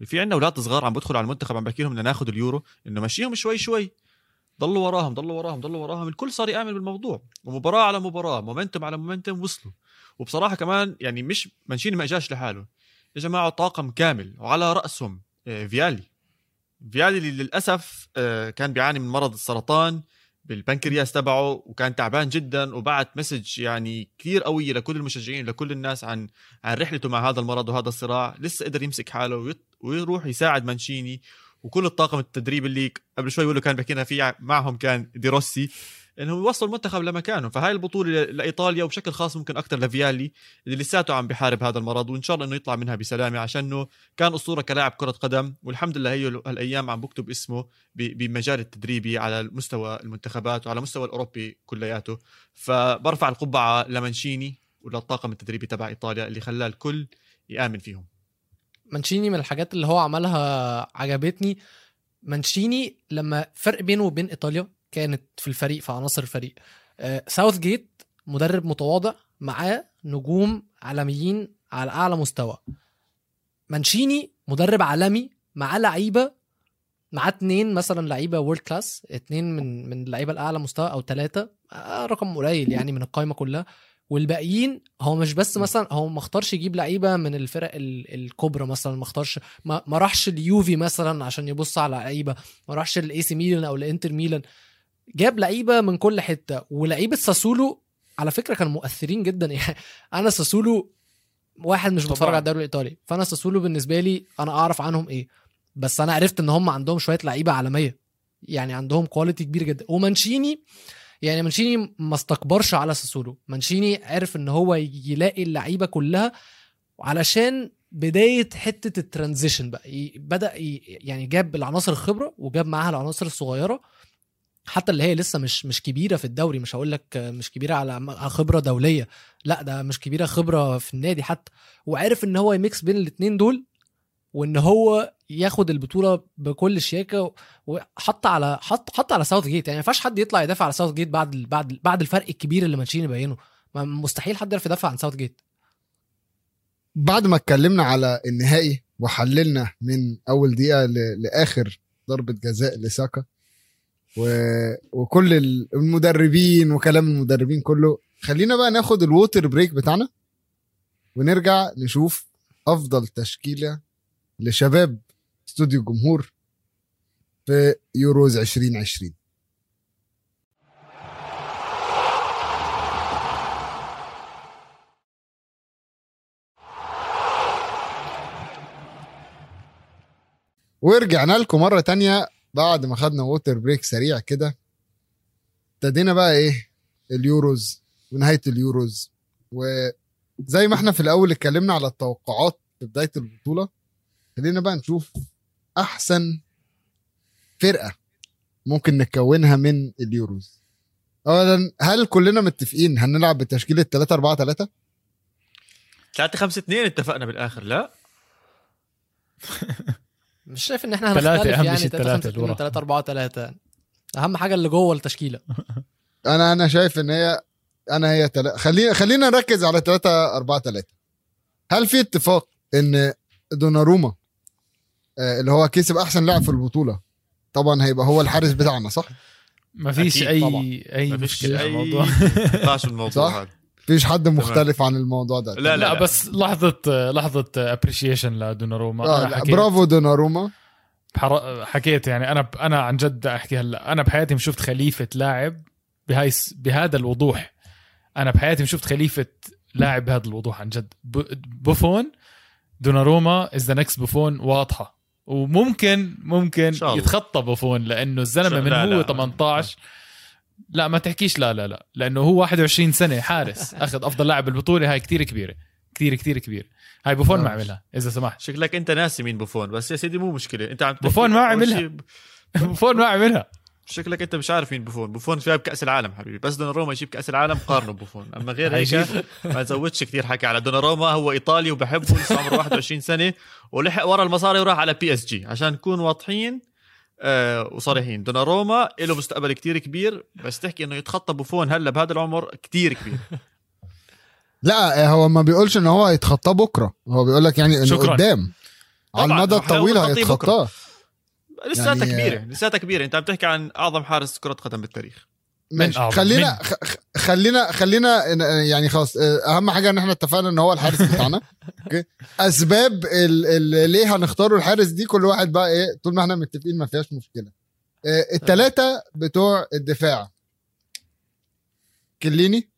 في عندنا أولاد صغار عم بدخلوا على المنتخب عم بحكي لهم بدنا ناخذ اليورو إنه مشيهم شوي شوي. ضلوا وراهم ضلوا وراهم ضلوا وراهم الكل صار يآمن بالموضوع. ومباراة على مباراة momentum على momentum وصلوا. وبصراحة كمان يعني مش مانشيني ما إجاش لحاله. اجى معه طاقم كامل وعلى رأسهم آه، فيالي. فيالي اللي للأسف آه، كان بيعاني من مرض السرطان. بالبنكرياس تبعه وكان تعبان جدا وبعت مسج يعني كثير قوية لكل المشجعين لكل الناس عن عن رحلته مع هذا المرض وهذا الصراع. لسه قدر يمسك حاله ويروح يساعد مانشيني. وكل الطاقم التدريب اللي قبل شوي بيقولوا كان بحكينا فيه معهم كان ديروسي انهم يوصلوا المنتخب لمكانه. فهاي البطولة لإيطاليا وبشكل خاص ممكن أكثر لفيالي اللي لساته عم بحارب هذا المرض وإن شاء الله إنه يطلع منها بسلامة عشانه. كان أسطورة كلاعب كرة قدم والحمد لله هي هالأيام عم بكتب اسمه بمجال التدريبي على مستوى المنتخبات وعلى مستوى الأوروبي كلياته. فبرفع القبعة لمانشيني وللطاقم التدريبي تبع إيطاليا اللي خلاه الكل يآمن فيهم. مانشيني من الحاجات اللي هو عملها عجبتني. مانشيني لما فرق بينه وبين إيطاليا كانت في الفريق في عناصر الفريق. آه، ساوث جيت مدرب متواضع معاه نجوم عالميين على أعلى مستوى. مانشيني مدرب عالمي معاه لعيبة معاه اتنين مثلا لعيبة world class اتنين من من اللعيبة الأعلى مستوى أو ثلاثة آه رقم قليل يعني من القائمه كلها. والباقيين هو مش بس مثلا هو ما اختارش يجيب لعيبة من الفرق ال- الكبرى مثلا ما اختارش ما راحش اليوفي مثلا عشان يبص على لعيبة ما راحش الاي سي ميلان أو الانتر ميلان. جاب لعيبة من كل حتة ولعيبة ساسولو على فكرة كانوا مؤثرين جدا. يعني أنا ساسولو واحد مش بتفرج. على الدوري الإيطالي فأنا ساسولو بالنسبة لي أنا أعرف عنهم إيه. بس أنا عرفت إن هم عندهم شوية لعيبة عالمية. يعني عندهم quality كبير جدا. ومانشيني يعني مانشيني ما استكبرش على ساسولو. مانشيني عرف إن هو يلاقي اللعيبة كلها علشان بداية حتة ال transition بقى. بدأ يعني جاب العناصر الخبرة وجاب معاها العناصر الصغيرة. حتى اللي هي لسه مش مش كبيرة في الدوري مش هقول لك مش كبيرة على خبرة دولية. لا ده مش كبيرة خبرة في النادي حتى. وعرف إن هو ي mix بين الاثنين دول وإن هو ياخد البطولة بكل شياكة وحط على حط حط على ساوث جيت يعني ما ينفعش حد يطلع يدافع على ساوث جيت بعد بعد بعد الفرق الكبير اللي مانشيني بينه مستحيل حد يعرف يدافع عن ساوث جيت بعد ما اتكلمنا على النهائي وحللنا من أول دقيقة لآخر ضربة جزاء لساكا و... وكل ال- المدربين وكلام المدربين كله. خلينا بقى ناخد ال water break بتاعنا ونرجع نشوف أفضل تشكيلة لشباب استوديو الجمهور في يوروز 2020 ورجعنا لكم مرة تانية بعد ما خدنا water break سريع كده ابتدينا بقى إيه؟ اليوروز ونهاية اليوروز. وزي ما إحنا في الأول اتكلمنا على التوقعات في بداية البطولة خلينا بقى نشوف أحسن فرقة ممكن نكونها من اليوروز. أولا هل كلنا متفقين هنلعب بتشكيلة 3 4 3 3 5 2 اتفقنا بالآخر لا. مش شايف إن إحنا هنختلف أهم يعني؟ شيء 3 التلاتة 5 اللي ورا. 2 3 4 3 أهم حاجة اللي جوه التشكيلة. أنا أنا شايف إن هي أنا هي تل... خلينا خلينا نركز على 3 4 3 هل في اتفاق إن دوناروما آه، اللي هو كسب أحسن لاعب في البطولة طبعا هيبقى هو الحارس بتاعنا صح؟ ما فيش أي طبعا. أي ما فيش مشكلة في أي الموضوع. بالموضوع صح؟ هذا. فيش حد مختلف عن الموضوع ده لا، لا. لا بس لحظة لحظة appreciation لدوناروما آه برافو دوناروما. حكيت يعني أنا ب... أنا عن جد احكي هلا أنا بحياتي ما شفت خليفة لاعب بهاي بهذا الوضوح أنا بحياتي ما شفت خليفة لاعب بهذا الوضوح عن جد ب... بوفون دوناروما is the next بوفون واضحة وممكن ممكن. يتخطى بوفون لأنه الزلمة من لا، هو لا. 18 لا ما تحكيش لا لا لا لأنه هو 21 سنة حارس أخذ أفضل لاعب بالبطولة هاي كتير كبيرة كتير كتير كبيرة. هاي بوفون ما. عملها إذا سمحت. شكلك أنت ناسي مين بوفون بس يا سيدي مو مشكلة. أنت عم بوفون ما عملها. بوفون ما عملها. شكلك أنت مش عارف مين بوفون. بوفون جايب كأس العالم حبيبي. بس دوناروما يجيب كأس العالم قارنه بوفون. أما غير هيك. ما تزودش كثير حكي على دوناروما. هو إيطالي وبحبه لسه عمره 21 سنة ولحق ورا المصاري وراح على PSG عشان نكون واضحين آه وصريحين. دوناروما له مستقبل كتير كبير بس تحكي إنه يتخطى بوفون هلأ بهذا العمر كتير كبير. لا هو ما بيقولش ان هو هيتخطاه بكرة. هو بيقول لك يعني إنه شكراً. قدام. على المدى الطويل هيتخطاه لساتها يعني- كبيرة لساتها كبيرة. أنت عم تحكي عن أعظم حارس كرة قدم بالتاريخ. ماشي. خلينا من؟ خ- خ- خلينا خلينا يعني خلاص آه، أهم حاجة إن إحنا اتفقنا إن هو الحارس بتاعنا. أوكي؟ أسباب ال- ال- ليه هنختاروا الحارس دي كل واحد بقى إيه طول ما إحنا متفقين ما فيهاش مشكلة. الثلاثه بتوع الدفاع. كيليني؟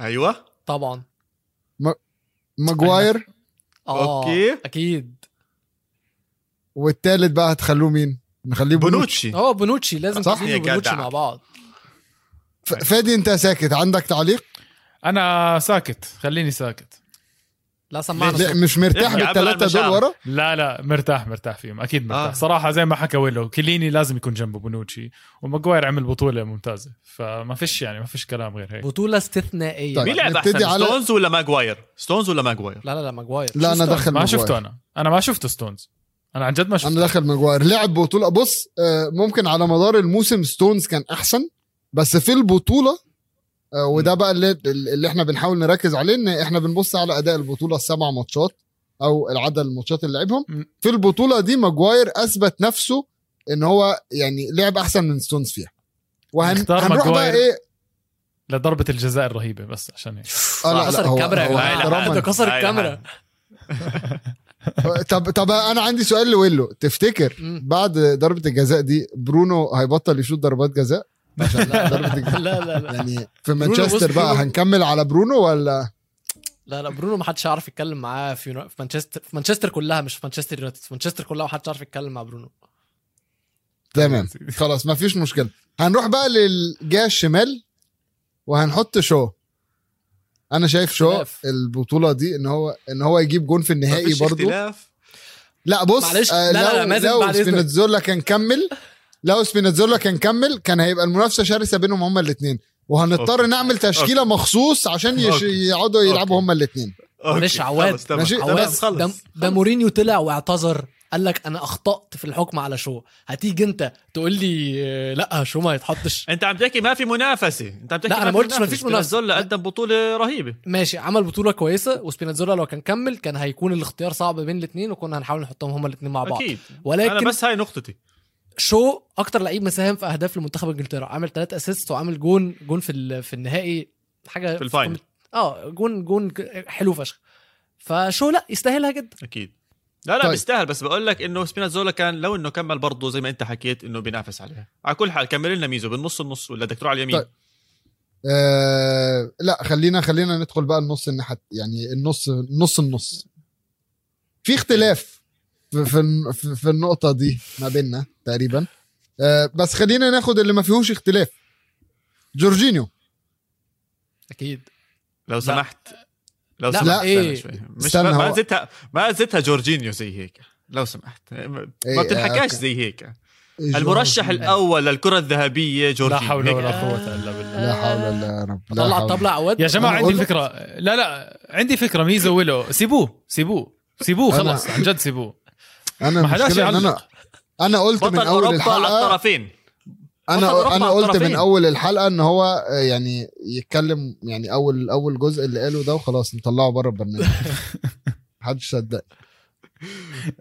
أيوه. طبعا. ماجواير؟ آه okay. أكيد. والثالث بقى هتخلوه مين؟ نخليه بونوتشي بونوتشي. هو بونوتشي. لازم صح؟ تزيد يا وبونوتشي جدع. مع بعض. فادي انت ساكت. عندك تعليق؟ أنا ساكت. خليني ساكت. لا سمعنا. لا،. مش مرتاح بالثلاثة دول. ورا؟ لا لا مرتاح مرتاح فيهم. أكيد مرتاح. آه. صراحة زي ما حكى ويلو كيليني لازم يكون جنبه بونوتشي وماجواير عمل بطولة ممتازة. فما فيش يعني ما فيش كلام غير هيك. بطولة استثنائية. طيب. مين لعب أحسن على- ستونز ولا ماجواير؟ ستونز ولا ماجواير؟ لا لا لا ماجواير. لا أنا ستونز؟ ما. شفته أنا. أنا ما شفته ستونز. أنا عن جد ما شفته أنا داخل ماجواير. لعب بطولة. بص آه، ممكن على مدار الموسم ستونز كان أحسن. بس في البطولة آه، وده بقى اللي, اللي إحنا بنحاول نركز عليه إن إحنا بنبص على أداء البطولة السبع ماتشات أو العدد الماتشات اللي لعبهم. في البطولة دي ماجواير أثبت نفسه إن هو يعني لعب أحسن من ستونز فيها. وهنروح بقى ماجواير. إيه؟ لضربة الجزاء الرهيبة بس عشان هيك آه لا كسر لا هو الكاميرا يا هو جماعة. احتراما. ده كسر الكاميرا. طب طب أنا عندي سؤال لويلو. تفتكر. بعد ضربة الجزاء دي برونو هيبطل يشوط ضربات جزاء؟ عشان ضربه الجزاء لا لا لا. يعني في مانشستر بقى هنكمل على برونو ولا؟ لا لا برونو ما حدش يعرف يتكلم معاه في في مانشستر في مانشستر كلها مش في مانشستر يونايتد. في مانشستر كلها ما حدش يعرف يتكلم مع برونو. تمام. خلاص ما فيش مشكلة. هنروح بقى للجهة الشمال وهنحط شو. أنا شايف شو. البطولة دي إن هو إن هو يجيب جون في النهائي اختلاف. لا بص معلش، آه لا، لا، لا، لو مازن لو بعد إذنك. سبيناتزولا كان كمل لو سبيناتزولا كان كمل كان هيبقى المنافسة شرسة بينهم هما الاثنين وهنضطر okay. نعمل تشكيلة مخصوص عشان يش... okay. يقعدوا يلعبوا okay. هما الاثنين معلش okay، عواد. ماشي. عواد. ده, ده مورينيو طلع واعتذر قال لك أنا أخطأت في الحكم على شو. هتيجي أنت تقول لي لا شو ما يتحطش. أنت عم تحكي ما في منافسة. أنت عم تحكي لا، أنا ما قلتش ما فيش منافسة. سبيناتزولا قدم بطولة رهيبة. ماشي عمل بطولة كويسة وسبيناتزولا لو كان كمل كان هيكون الاختيار صعب بين الاثنين وكنا هنحاول نحطهم هما الاثنين مع بعض. أكيد. ولكن أنا بس هاي نقطتي. شو أكتر لعيب مساهم في أهداف لمنتخب إنجلترا؟ عامل ثلاثة assist وعامل جون جون في ال- في النهائي حاجة في ال final. آه جون جون حلو فشخ. فشو لا يستاهلها جدا أكيد. لا لا طيب. بيستاهل بس بقول لك إنه سبيناتزولا كان لو إنه كمل برضه زي ما أنت حكيت إنه بينافس عليها. على كل حال كمل لنا ميزو بالنص النص ولا بدك تروح على اليمين؟ طيب. آه لا خلينا خلينا ندخل بقى النص الناحية يعني النص نص النص. في اختلاف. في في, في, في النقطة دي ما بيننا تقريبا. آه بس خلينا ناخد اللي ما فيهوش اختلاف. جورجينيو. أكيد. لو سمحت. لو لا، سمحت إيه. استنى شوي. مش استنى ما, زدتها ما زدتها جورجينيو زي هيك. لو سمحت. ما إيه، بتنحكاش أوكي. زي هيك. المرشح. الأول للكرة الذهبية لا جورجينيو حول هيك. ولا قوة إلا بالله. لا حول ولا رب لا طلع حول. الطبلة عواد يا جماعة عندي فكرة. لا لا عندي فكرة. ميزو ويلو. سيبوه سيبوه. سيبوه خلص. عن جد سيبوه. أنا ما حداش المشكلة إن أنا يعلق. أنا قلت من بطل أول أوروبا على الحلقة الطرفين. أنا أنا قلت من. أول الحلقة إن هو آه، يعني يتكلم يعني اول أول جزء اللي قاله ده وخلاص نطلعه بره البرنامج. محدش صدق.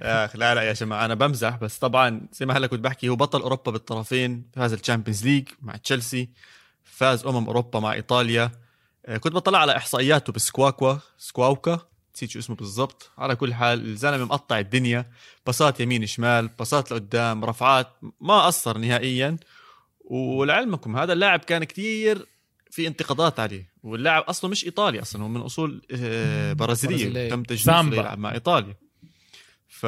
يا أخي لا لا يا جماعة أنا بمزح بس طبعا زي ما هلا كنت بحكي هو بطل أوروبا بالطرفين فاز ال Champions League مع تشيلسي فاز أمم أوروبا مع إيطاليا. آه، كنت بطلع على إحصائياته بالسكواكوا Squawka. نسيت شو اسمه بالضبط. على كل حال الزلمة مقطع الدنيا. passات يمين شمال passات لقدام رفعات ما قصر نهائيا. ولعلمكم هذا اللاعب كان كتير في انتقادات عليه. واللاعب أصلا مش إيطالي أصلا هو من أصول آه، برازيلية. تم سامبا. يلعب مع إيطاليا. ف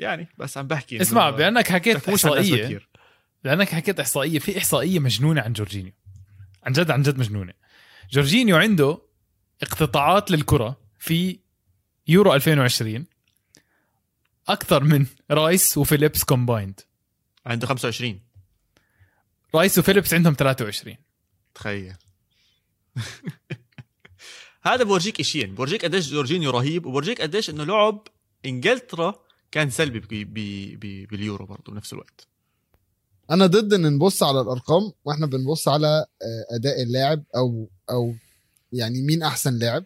يعني بس عم بحكي اسمع بأنك حكيت إحصائية. لانك حكيت إحصائية في إحصائية مجنونة عن جورجينيو. عن جد عن جد مجنونة. جورجينيو عنده اقتطاعات للكرة. في يورو 2020 أكثر من رايس وفيليبس combined عنده 25 رايس وفيليبس عندهم 23 تخيل. هذا بورجيك اشيين بورجيك قديش جورجينيو رهيب وبورجيك قديش إنه لعب إنجلترا كان سلبي بي بي بي باليورو برضه بنفس الوقت. أنا ضد إن نبص على الأرقام وإحنا بنبص على آه، أداء اللاعب أو أو يعني مين أحسن لاعب.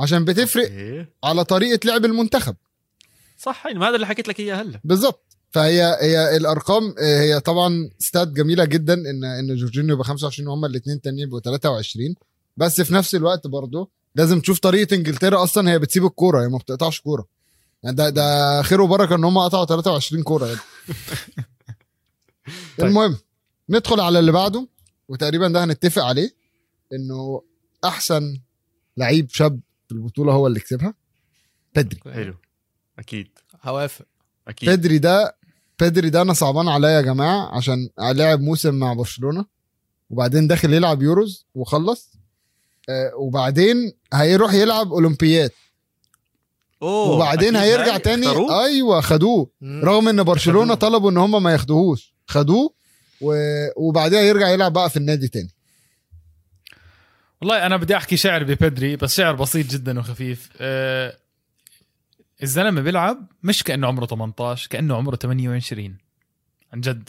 عشان بتفرق إيه. على طريقة لعب المنتخب صح يعني هذا اللي حكيت لك إياه هلا بالظبط فهي هي الأرقام آه، هي طبعا ستات جميلة جدا إن إن جورجينيو يبقى 25 وهم الاثنين التانيين يبقوا 23 بس في نفس الوقت برضه لازم تشوف طريقة إنجلترا أصلا هي بتسيب الكورة هي ما بتقطعش كورة يعني ده ده خير وبركة إن هم قطعوا 23 كورة يعني. طيب. المهم ندخل على اللي بعده وتقريبا ده هنتفق عليه إنه أحسن لعيب شاب البطولة هو اللي كسبها؟ بيدري حلو. أكيد. هوافق. أكيد. بيدري ده بيدري ده أنا صعبان عليا يا جماعة عشان لعب موسم مع برشلونة وبعدين داخل يلعب يوروز وخلص آه وبعدين هيروح يلعب اولمبيات أوه، وبعدين هيرجع هاي تاني. اختاروه؟ أيوه خدوه. مم. رغم إن برشلونة خدوه. طلبوا إن هم ما ياخدوهوش. خدوه و... وبعدها يرجع يلعب بقى في النادي تاني. والله أنا بدي أحكي شعر ببدري بس شعر بسيط جدا وخفيف أه الزلمة بيلعب مش كأنه عمره 18 كأنه عمره 28 عن جد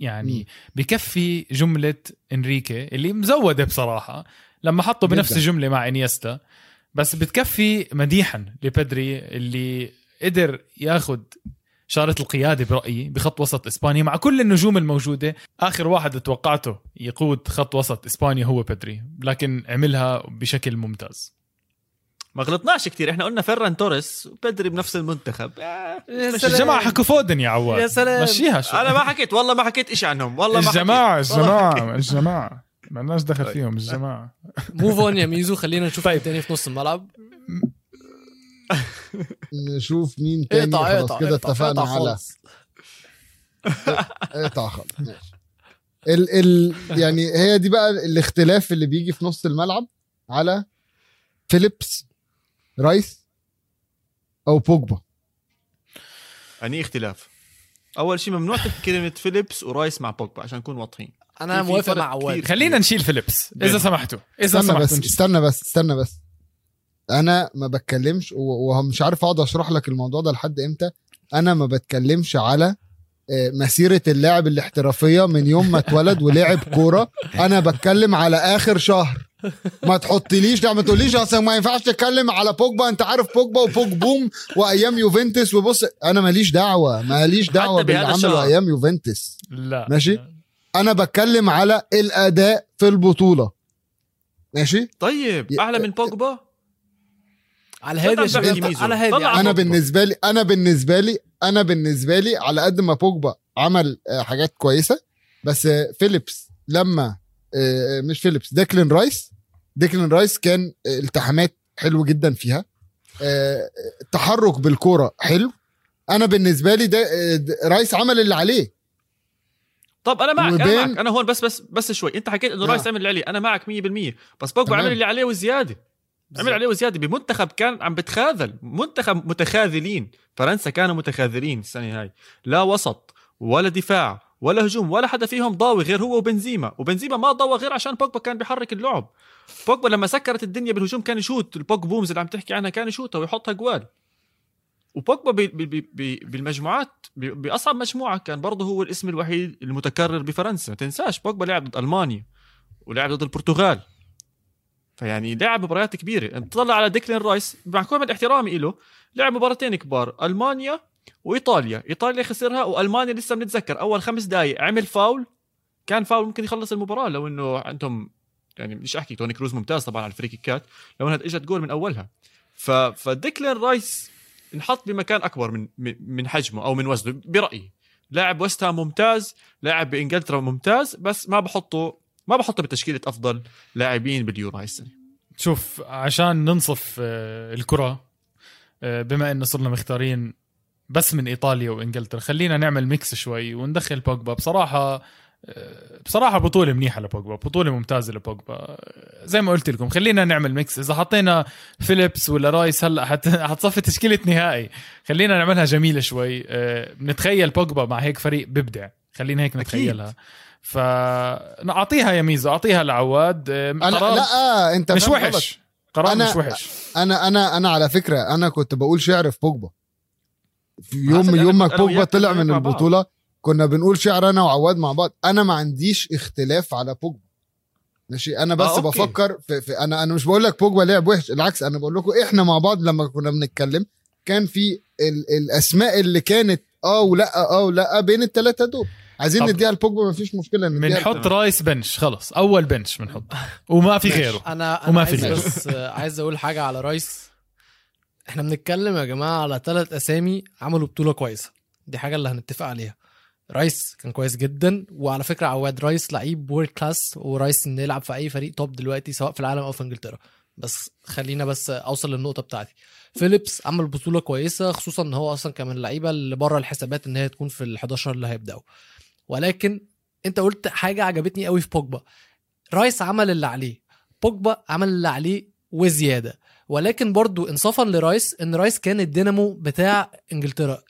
يعني. بكفي جملة إنريكي اللي مزودة بصراحة لما حطه بنفس. الجمله مع إنيستا بس بتكفي مديحا لبدري اللي قدر ياخد شارة القيادة برأيي بخط وسط إسبانيا مع كل النجوم الموجودة آخر واحد توقعته يقود خط وسط إسبانيا هو بدري لكن عملها بشكل ممتاز ما غلطناش كتير إحنا قلنا فيران توريس وبدري بنفس المنتخب آه، يا. الجماعة حكوا فودن يا عواد يا سلام. مشيها شو أنا ما حكيت والله ما حكيت إشي عنهم والله ما الجماعة حكيت. والله ما الجماعة حكيت. الجماعة ما لناش دخل. فيهم الجماعة موف اون يا ميزو خلينا نشوف طيب. طيب. تاني في نص الملعب نشوف مين تاني اقطع خلاص كده اتفقنا اقطع على. اقطع خالص ماشي ال ال يعني هي دي بقى الاختلاف اللي بيجي في نص الملعب على فيليبس رايس أو بوجبا أني اختلاف أول شيء ممنوع تحكي كلمة فيليبس ورايس مع بوجبا عشان نكون واضحين أنا موافق مع عواد كتير. خلينا نشيل فيليبس إذا بين. سمحتوا إذا استنى بس سمحتوا نشيل. استنى بس استنى بس أنا ما بتكلمش ومش عارف اقعد اشرح لك الموضوع ده لحد إمتى. أنا ما بتكلمش على آه، مسيرة اللاعب الاحترافية من يوم ما اتولد ولعب كورة. أنا بتكلم على آخر شهر. ما تحطليش لا ما تقوليش اصل ما ينفعش تتكلم على بوجبا. انت عارف بوجبا وبوج بوم وايام يوفنتوس. وبص أنا ماليش دعوة ماليش دعوة باللي عمله الشهر. أيام يوفنتوس. لا. ماشي. أنا بتكلم على الاداء في البطولة. ماشي؟ طيب اعلى من بوجبا؟ على هادي. على هادي أنا بوجبا. بالنسبة لي أنا بالنسبة لي أنا بالنسبة لي على قد ما بوجبا عمل آه، حاجات كويسة بس آه، فيليبس لما آه، مش فيليبس ديكلين رايس ديكلين رايس كان التحامات حلو جدا فيها. تحرك بالكورة حلو. أنا بالنسبة لي ده رايس عمل اللي عليه. طب أنا معك أنا معك. أنا هون بس بس بس شوي. أنت حكيت إنه نعم. رايس عمل اللي عليه. أنا معك 100% بس بوجبا. عمل اللي عليه وزيادة. عمل. عليه وزياده بمنتخب كان عم بتخاذل. منتخب متخاذلين. فرنسا كانوا متخاذلين السنة هاي. لا وسط ولا دفاع ولا هجوم ولا حدا فيهم ضاوي غير هو وبنزيما. وبنزيما ما ضوى غير عشان بوجبا كان بيحرك اللعب. بوجبا لما سكرت الدنيا بالهجوم كان يشوت. ال Pog booms اللي عم تحكي عنها كان يشوتها ويحطها جوال. وبوجبا بي بي بي بالمجموعات بي بأصعب مجموعة كان برضه هو الاسم الوحيد المتكرر بفرنسا. ما تنساش بوجبا لعب ضد ألمانيا ولعب ضد البرتغال. فيعني لعب مباريات كبيرة. تطلع على ديكلين رايس مع كل احترامي له لعب مباراتين كبار ألمانيا وإيطاليا. إيطاليا خسرها وألمانيا لسه بنتذكر أول خمس دقائق عمل فاول. كان فاول ممكن يخلص المباراة لو إنه عندهم يعني مش أحكي توني كروز ممتاز طبعا على ال free kick ات لو انها إجت جول من أولها. ف فديكلين رايس انحط بمكان أكبر من من حجمه أو من وزنه برأيي. لاعب ويست ممتاز لاعب بإنجلترا ممتاز بس ما بحطه ما بحطه بتشكيلة أفضل لاعبين باليورو هاي السنة. شوف عشان ننصف آه، الكرة آه، بما انه صرنا مختارين بس من إيطاليا وإنجلترا خلينا نعمل mix شوي وندخل بوجبا. بصراحة بصراحة بطولة منيحة لبوجبا بطولة ممتازة لبوجبا. زي ما قلت لكم خلينا نعمل mix. إذا حطينا فيليبس ولا رايس هلأ حت... حتصفي تشكيلة نهائي. خلينا نعملها جميلة شوي. آه، نتخيل بوجبا مع هيك فريق ببدع. خلينا هيك نتخيلها. فاعطيها يا ميزو أعطيها لعواد. آه، أنا لا آه أنت مش وحش. قرار أنا مش وحش. أنا أنا أنا على فكرة أنا كنت بقول شعر في بوجبا. يوم يوم ما بوجبا طلع من البطولة كنا بنقول شعر أنا وعواد مع بعض. أنا ما عنديش اختلاف على بوجبا. ماشي؟ أنا بس آه بفكر في, في أنا أنا مش بقول لك بوجبا لعب وحش العكس أنا بقول لكم إحنا مع بعض لما كنا بنتكلم كان في ال الأسماء اللي كانت آه ولا آه ولا بين الثلاثه دول. عايزين نديها لبوجبا ما فيش مشكله بنحط رايس bench خلص أول bench بنحط. وما في غيره. أنا أنا وما في غيره. بس عايز أقول حاجة على رايس. إحنا بنتكلم يا جماعة على ثلاث أسامي عملوا بطولة كويسة. دي حاجة اللي هنتفق عليها. رايس كان كويس جدا. وعلى فكرة عواد رايس لعيب world class ورايس انه يلعب في أي فريق top دلوقتي سواء في العالم أو في إنجلترا. بس خلينا بس أوصل للنقطة بتاعتي. فيليبس عمل بطولة كويسة خصوصا إن هو أصلا كان من اللعيبة اللي بره الحسابات إن هي تكون في ال 11 اللي هيبدأوا. ولكن انت قلت حاجة عجبتني قوي في بوجبا. رايس عمل اللي عليه. بوجبا عمل اللي عليه وزيادة. ولكن برضو انصافا لرايس إن رايس كان الدينامو بتاع إنجلترا.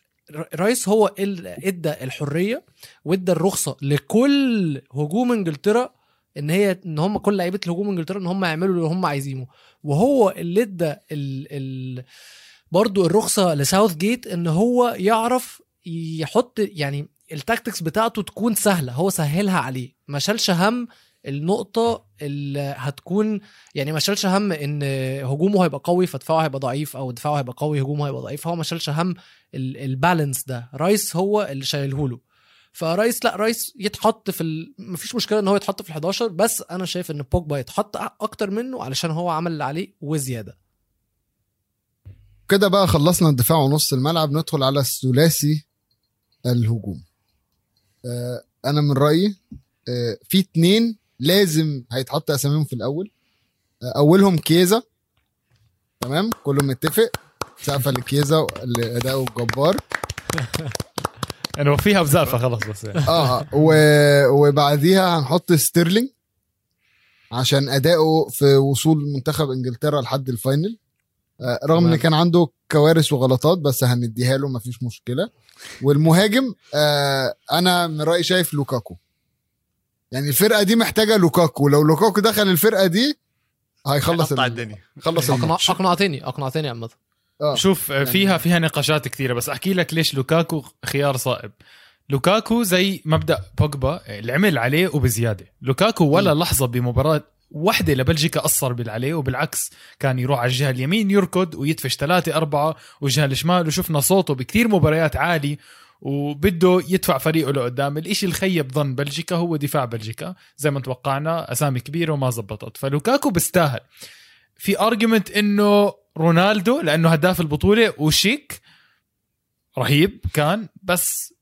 رايس هو اللي إدى الحرية وإدى الرخصة لكل هجوم إنجلترا إن هي إن هم كل لعيبة الهجوم إنجلترا إن هم يعملوا اللي هم عايزينه. وهو اللي إدى ال... ال... برضو الرخصة لساوث جيت إن هو يعرف يحط يعني ال tactics بتاعته تكون سهلة هو سهلها عليه. ما شالش هم النقطة اللي هتكون يعني ما شالش هم إن هجومه هيبقى قوي فدفاعه هيبقى ضعيف أو دفاعه هيبقى قوي هجومه هيبقى ضعيف. هو ما شالش هم البالانس ده. رايس هو اللي شايله له. فرايس لا رايس يتحط في ال... مفيش مشكلة إن هو يتحط في ال11 بس أنا شايف إن بوجبا يتحط أكتر منه علشان هو عمل اللي عليه وزيادة. كده بقى خلصنا الدفاع ونص الملعب. ندخل على الثلاثي الهجوم. أنا من رأيي آه في اتنين لازم هيتحط أساميهم في الأول. آه أولهم كيزا. تمام؟ كله متفق. سقفة لكيزا لاداؤه الجبار. يعني فيها وسقفة خلاص بس يعني. آه و... وبعديها هنحط ستيرلينج عشان أداؤه في وصول منتخب إنجلترا لحد ال final. آه رغم إن كان عنده كوارث وغلطات بس هنديها له مفيش مشكلة. والمهاجم آه أنا من رأيي شايف لوكاكو. يعني الفرقة دي محتاجة لوكاكو. لو لوكاكو دخل الفرقة دي هيخلص الدنيا. خلص أقنعتني أقنعتني عامه آه. شوف يعني فيها فيها نقاشات كثيرة بس أحكي لك ليش لوكاكو خيار صائب. لوكاكو زي مبدأ بوجبا اللي عمل عليه وبزيادة. لوكاكو ولا م. لحظة بمباراة وحدة لبلجيكا قصر بالعليه وبالعكس كان يروح على الجهة اليمين يركض ويدفش ثلاثة أربعة والجهة الشمال وشفنا صوته بكثير مباريات عالي وبده يدفع فريقه لقدام. الإشي اللي خيب ظن بلجيكا هو دفاع بلجيكا زي ما توقعنا أسامي كبيرة وما زبطت. فلوكاكو بيستاهل. في argument إنه رونالدو لأنه هداف البطولة وشيك رهيب كان بس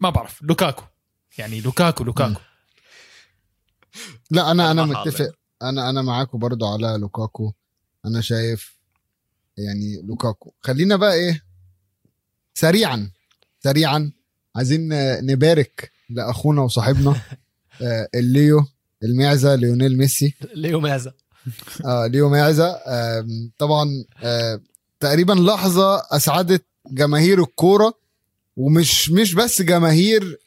ما بعرف. لوكاكو. يعني لوكاكو لوكاكو. لا أنا أنا متفق. أنا أنا معاكم برضو على لوكاكو. أنا شايف يعني لوكاكو. خلينا بقى إيه؟ سريعا سريعا. عايزين نبارك لأخونا وصاحبنا آه، ال ليو المعزة ليونيل ميسي. ليو معزة. آه ليو معزة. طبعا آه تقريبا لحظة أسعدت جماهير الكورة ومش مش بس جماهير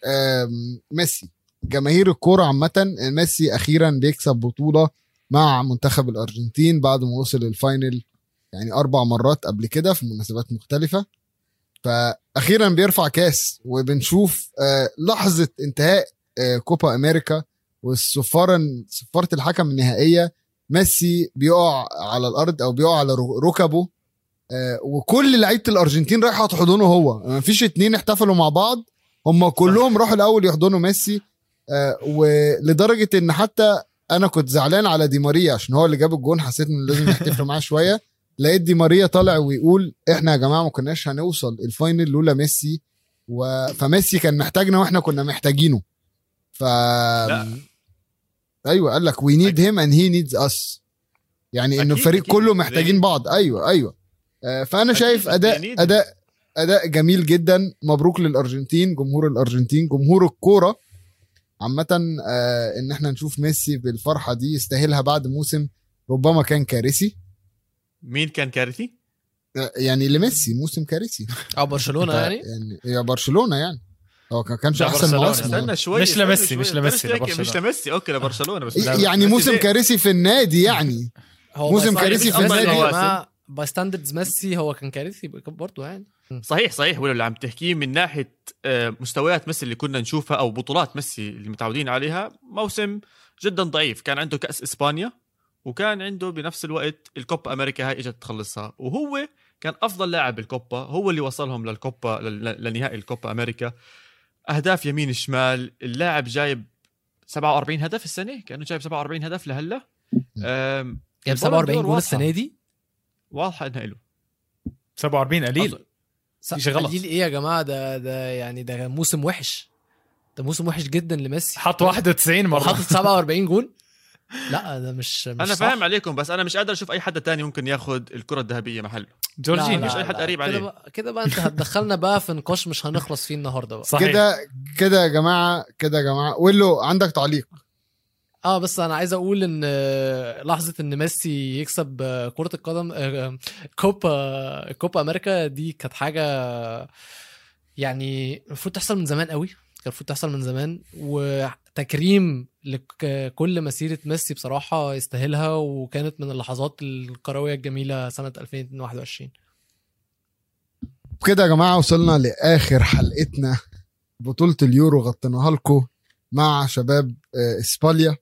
ميسي. جماهير الكورة عامة ميسي أخيرا بيكسب بطولة مع منتخب الأرجنتين بعد ما وصل ال final يعني أربع مرات قبل كده في مناسبات مختلفة. فاخيرا بيرفع كاس وبنشوف آه، لحظة انتهاء آه، كوبا أمريكا والصفاره صفاره الحكم النهائية ميسي بيقع على الأرض أو بيقع على ركبه آه، وكل لعيبة الأرجنتين رايحة تحضنه هو. ما فيش اتنين احتفلوا مع بعض هم كلهم راحوا الأول يحضنوا ميسي ولدرجة إن حتى أنا كنت زعلان على دي ماريا عشان هو اللي جاب الجون حسيت إن لازم يحتفلوا معاه شوية لقيت دي ماريا طالع ويقول إحنا يا جماعة ما كناش هنوصل ال final لولا ميسي و... فميسي كان محتاجنا وإحنا كنا محتاجينه ف لا. أيوه قال لك we need him and he needs us يعني ان أكيد، الفريق أكيد. كله محتاجين؟ بعض أيوه أيوه آه، فأنا شايف أداء. أداء أداء جميل جدا مبروك للأرجنتين جمهور الأرجنتين جمهور الكورة عامة آه إن إحنا نشوف ميسي بالفرحة دي يستاهلها بعد موسم ربما كان كارثي مين كان كارثي؟ آه، يعني لميسي موسم كارثي آه برشلونة ف- يعني يعني يا برشلونة يعني هو كان كانش أحسن برشلونة. مواسم استنى شوي مش لميسي،. مش لميسي،. مش لميسي okay لبرشلونه بس يعني موسم؟ كارثي في النادي يعني هو موسم كارثي في النادي. by standards ميسي هو كان كارثي برضه يعني. صحيح صحيح. ولو اللي عم تحكيه من ناحية آه، مستويات ميسي اللي كنا نشوفها أو بطولات ميسي اللي متعودين عليها موسم جدا ضعيف. كان عنده كأس إسبانيا وكان عنده بنفس الوقت الكوبا أمريكا هاي إجت تخلصها. وهو كان أفضل لاعب بالكوبا هو اللي وصلهم للكوبا لل- لنهائي الكوبا أمريكا. أهداف يمين شمال اللاعب جايب 47 هدف السنة كأنه جايب 47 هدف لهلأ. جايب البالون 47 دور جول. السنة دي؟ واضحه إنها له. 47 قليل. في شيء غلط. قليل إيه يا جماعة؟ ده ده يعني ده موسم وحش. ده موسم وحش جدا لميسي. حط 91 مرة. حاطط 47 جول لا ده مش مش أنا صح. فاهم عليكم بس أنا مش قادر أشوف أي حد تاني ممكن ياخد الكرة الذهبية محله. جورجينيو مش أي حد قريب كده عليه. بقى كده بقى أنت هتدخلنا بقى في نقاش مش هنخلص فيه النهارده بقى. صحيح. كده كده يا جماعة كده يا جماعة. ويلو عندك تعليق. آه بس أنا عايز أقول إن آه، لحظة إن ميسي يكسب آه، كرة القدم آه، كوبا كوبا أمريكا دي كانت حاجة يعني المفروض تحصل من زمان قوي كان المفروض تحصل من زمان وتكريم لكل مسيرة ميسي بصراحة يستاهلها وكانت من اللحظات الكروية الجميلة سنة 2021 بكده يا جماعة وصلنا لآخر حلقتنا بطولة اليورو غطيناها لكم مع شباب إسبانيا.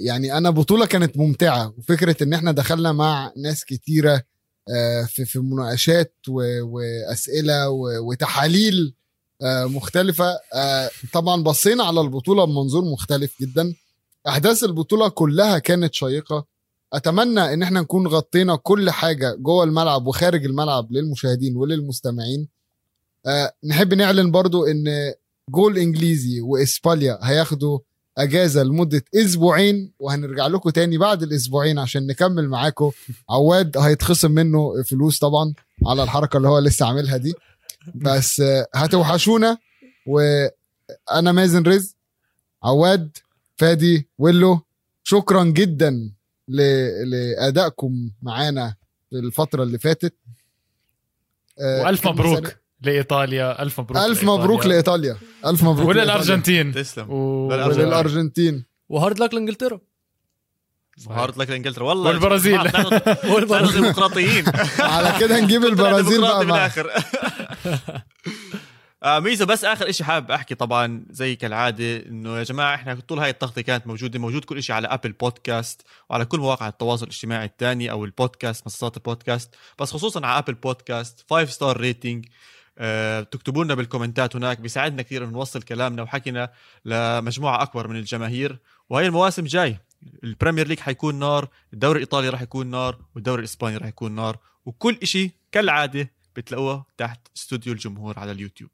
يعني أنا بطولة كانت ممتعة وفكرة إن إحنا دخلنا مع ناس كتيرة آه، في في مناقشات و- وأسئلة و- وتحاليل آه، مختلفة آه، طبعا بصينا على البطولة بمنظور مختلف جدا. أحداث البطولة كلها كانت شيقة. أتمنى إن إحنا نكون غطينا كل حاجة جوه الملعب وخارج الملعب للمشاهدين وللمستمعين. نحب نعلن برضو إن جول إنجليزي وإسبانيا هياخدوا أجازة لمدة أسبوعين وهنرجع لكم تاني بعد الأسبوعين عشان نكمل معاكم. عواد هيتخصم منه فلوس طبعا على الحركة اللي هو لسه عاملها دي. بس هتوحشونا وأنا مازن رزق عواد فادي ويلو شكرا جدا ل- لأدائكم معانا في الفترة اللي فاتت. آه، وألف مبروك. لإيطاليا. ألف مبروك ألف مبروك لإيطاليا. ألف مبروك وللأرجنتين. تسلم. و... وللأرجنتين. و hard luck لإنجلترا. hard luck لإنجلترا. والله والبرازيل. والبرازيل ديمقراطيين. على كده نجيب البرازيل بقى مع بالاخر آه ميزو بس آخر شيء حابب أحكي طبعا زي كالعادة إنه يا جماعة إحنا طول هاي التغطيه كانت موجودة موجود كل شيء على Apple Podcast وعلى كل مواقع التواصل الاجتماعي الثاني أو البودكاست منصات البودكاست بس خصوصا على Apple Podcast 5 star rating تكتبوا لنا بال comment ات هناك بيساعدنا كثير نوصل كلامنا وحكينا لمجموعة أكبر من الجماهير. وهي المواسم جاي. البريمير ليج حيكون نار الدوري الإيطالي راح يكون نار والدوري الإسباني راح يكون نار وكل شيء كالعادة بتلاقوه تحت استوديو الجمهور على اليوتيوب.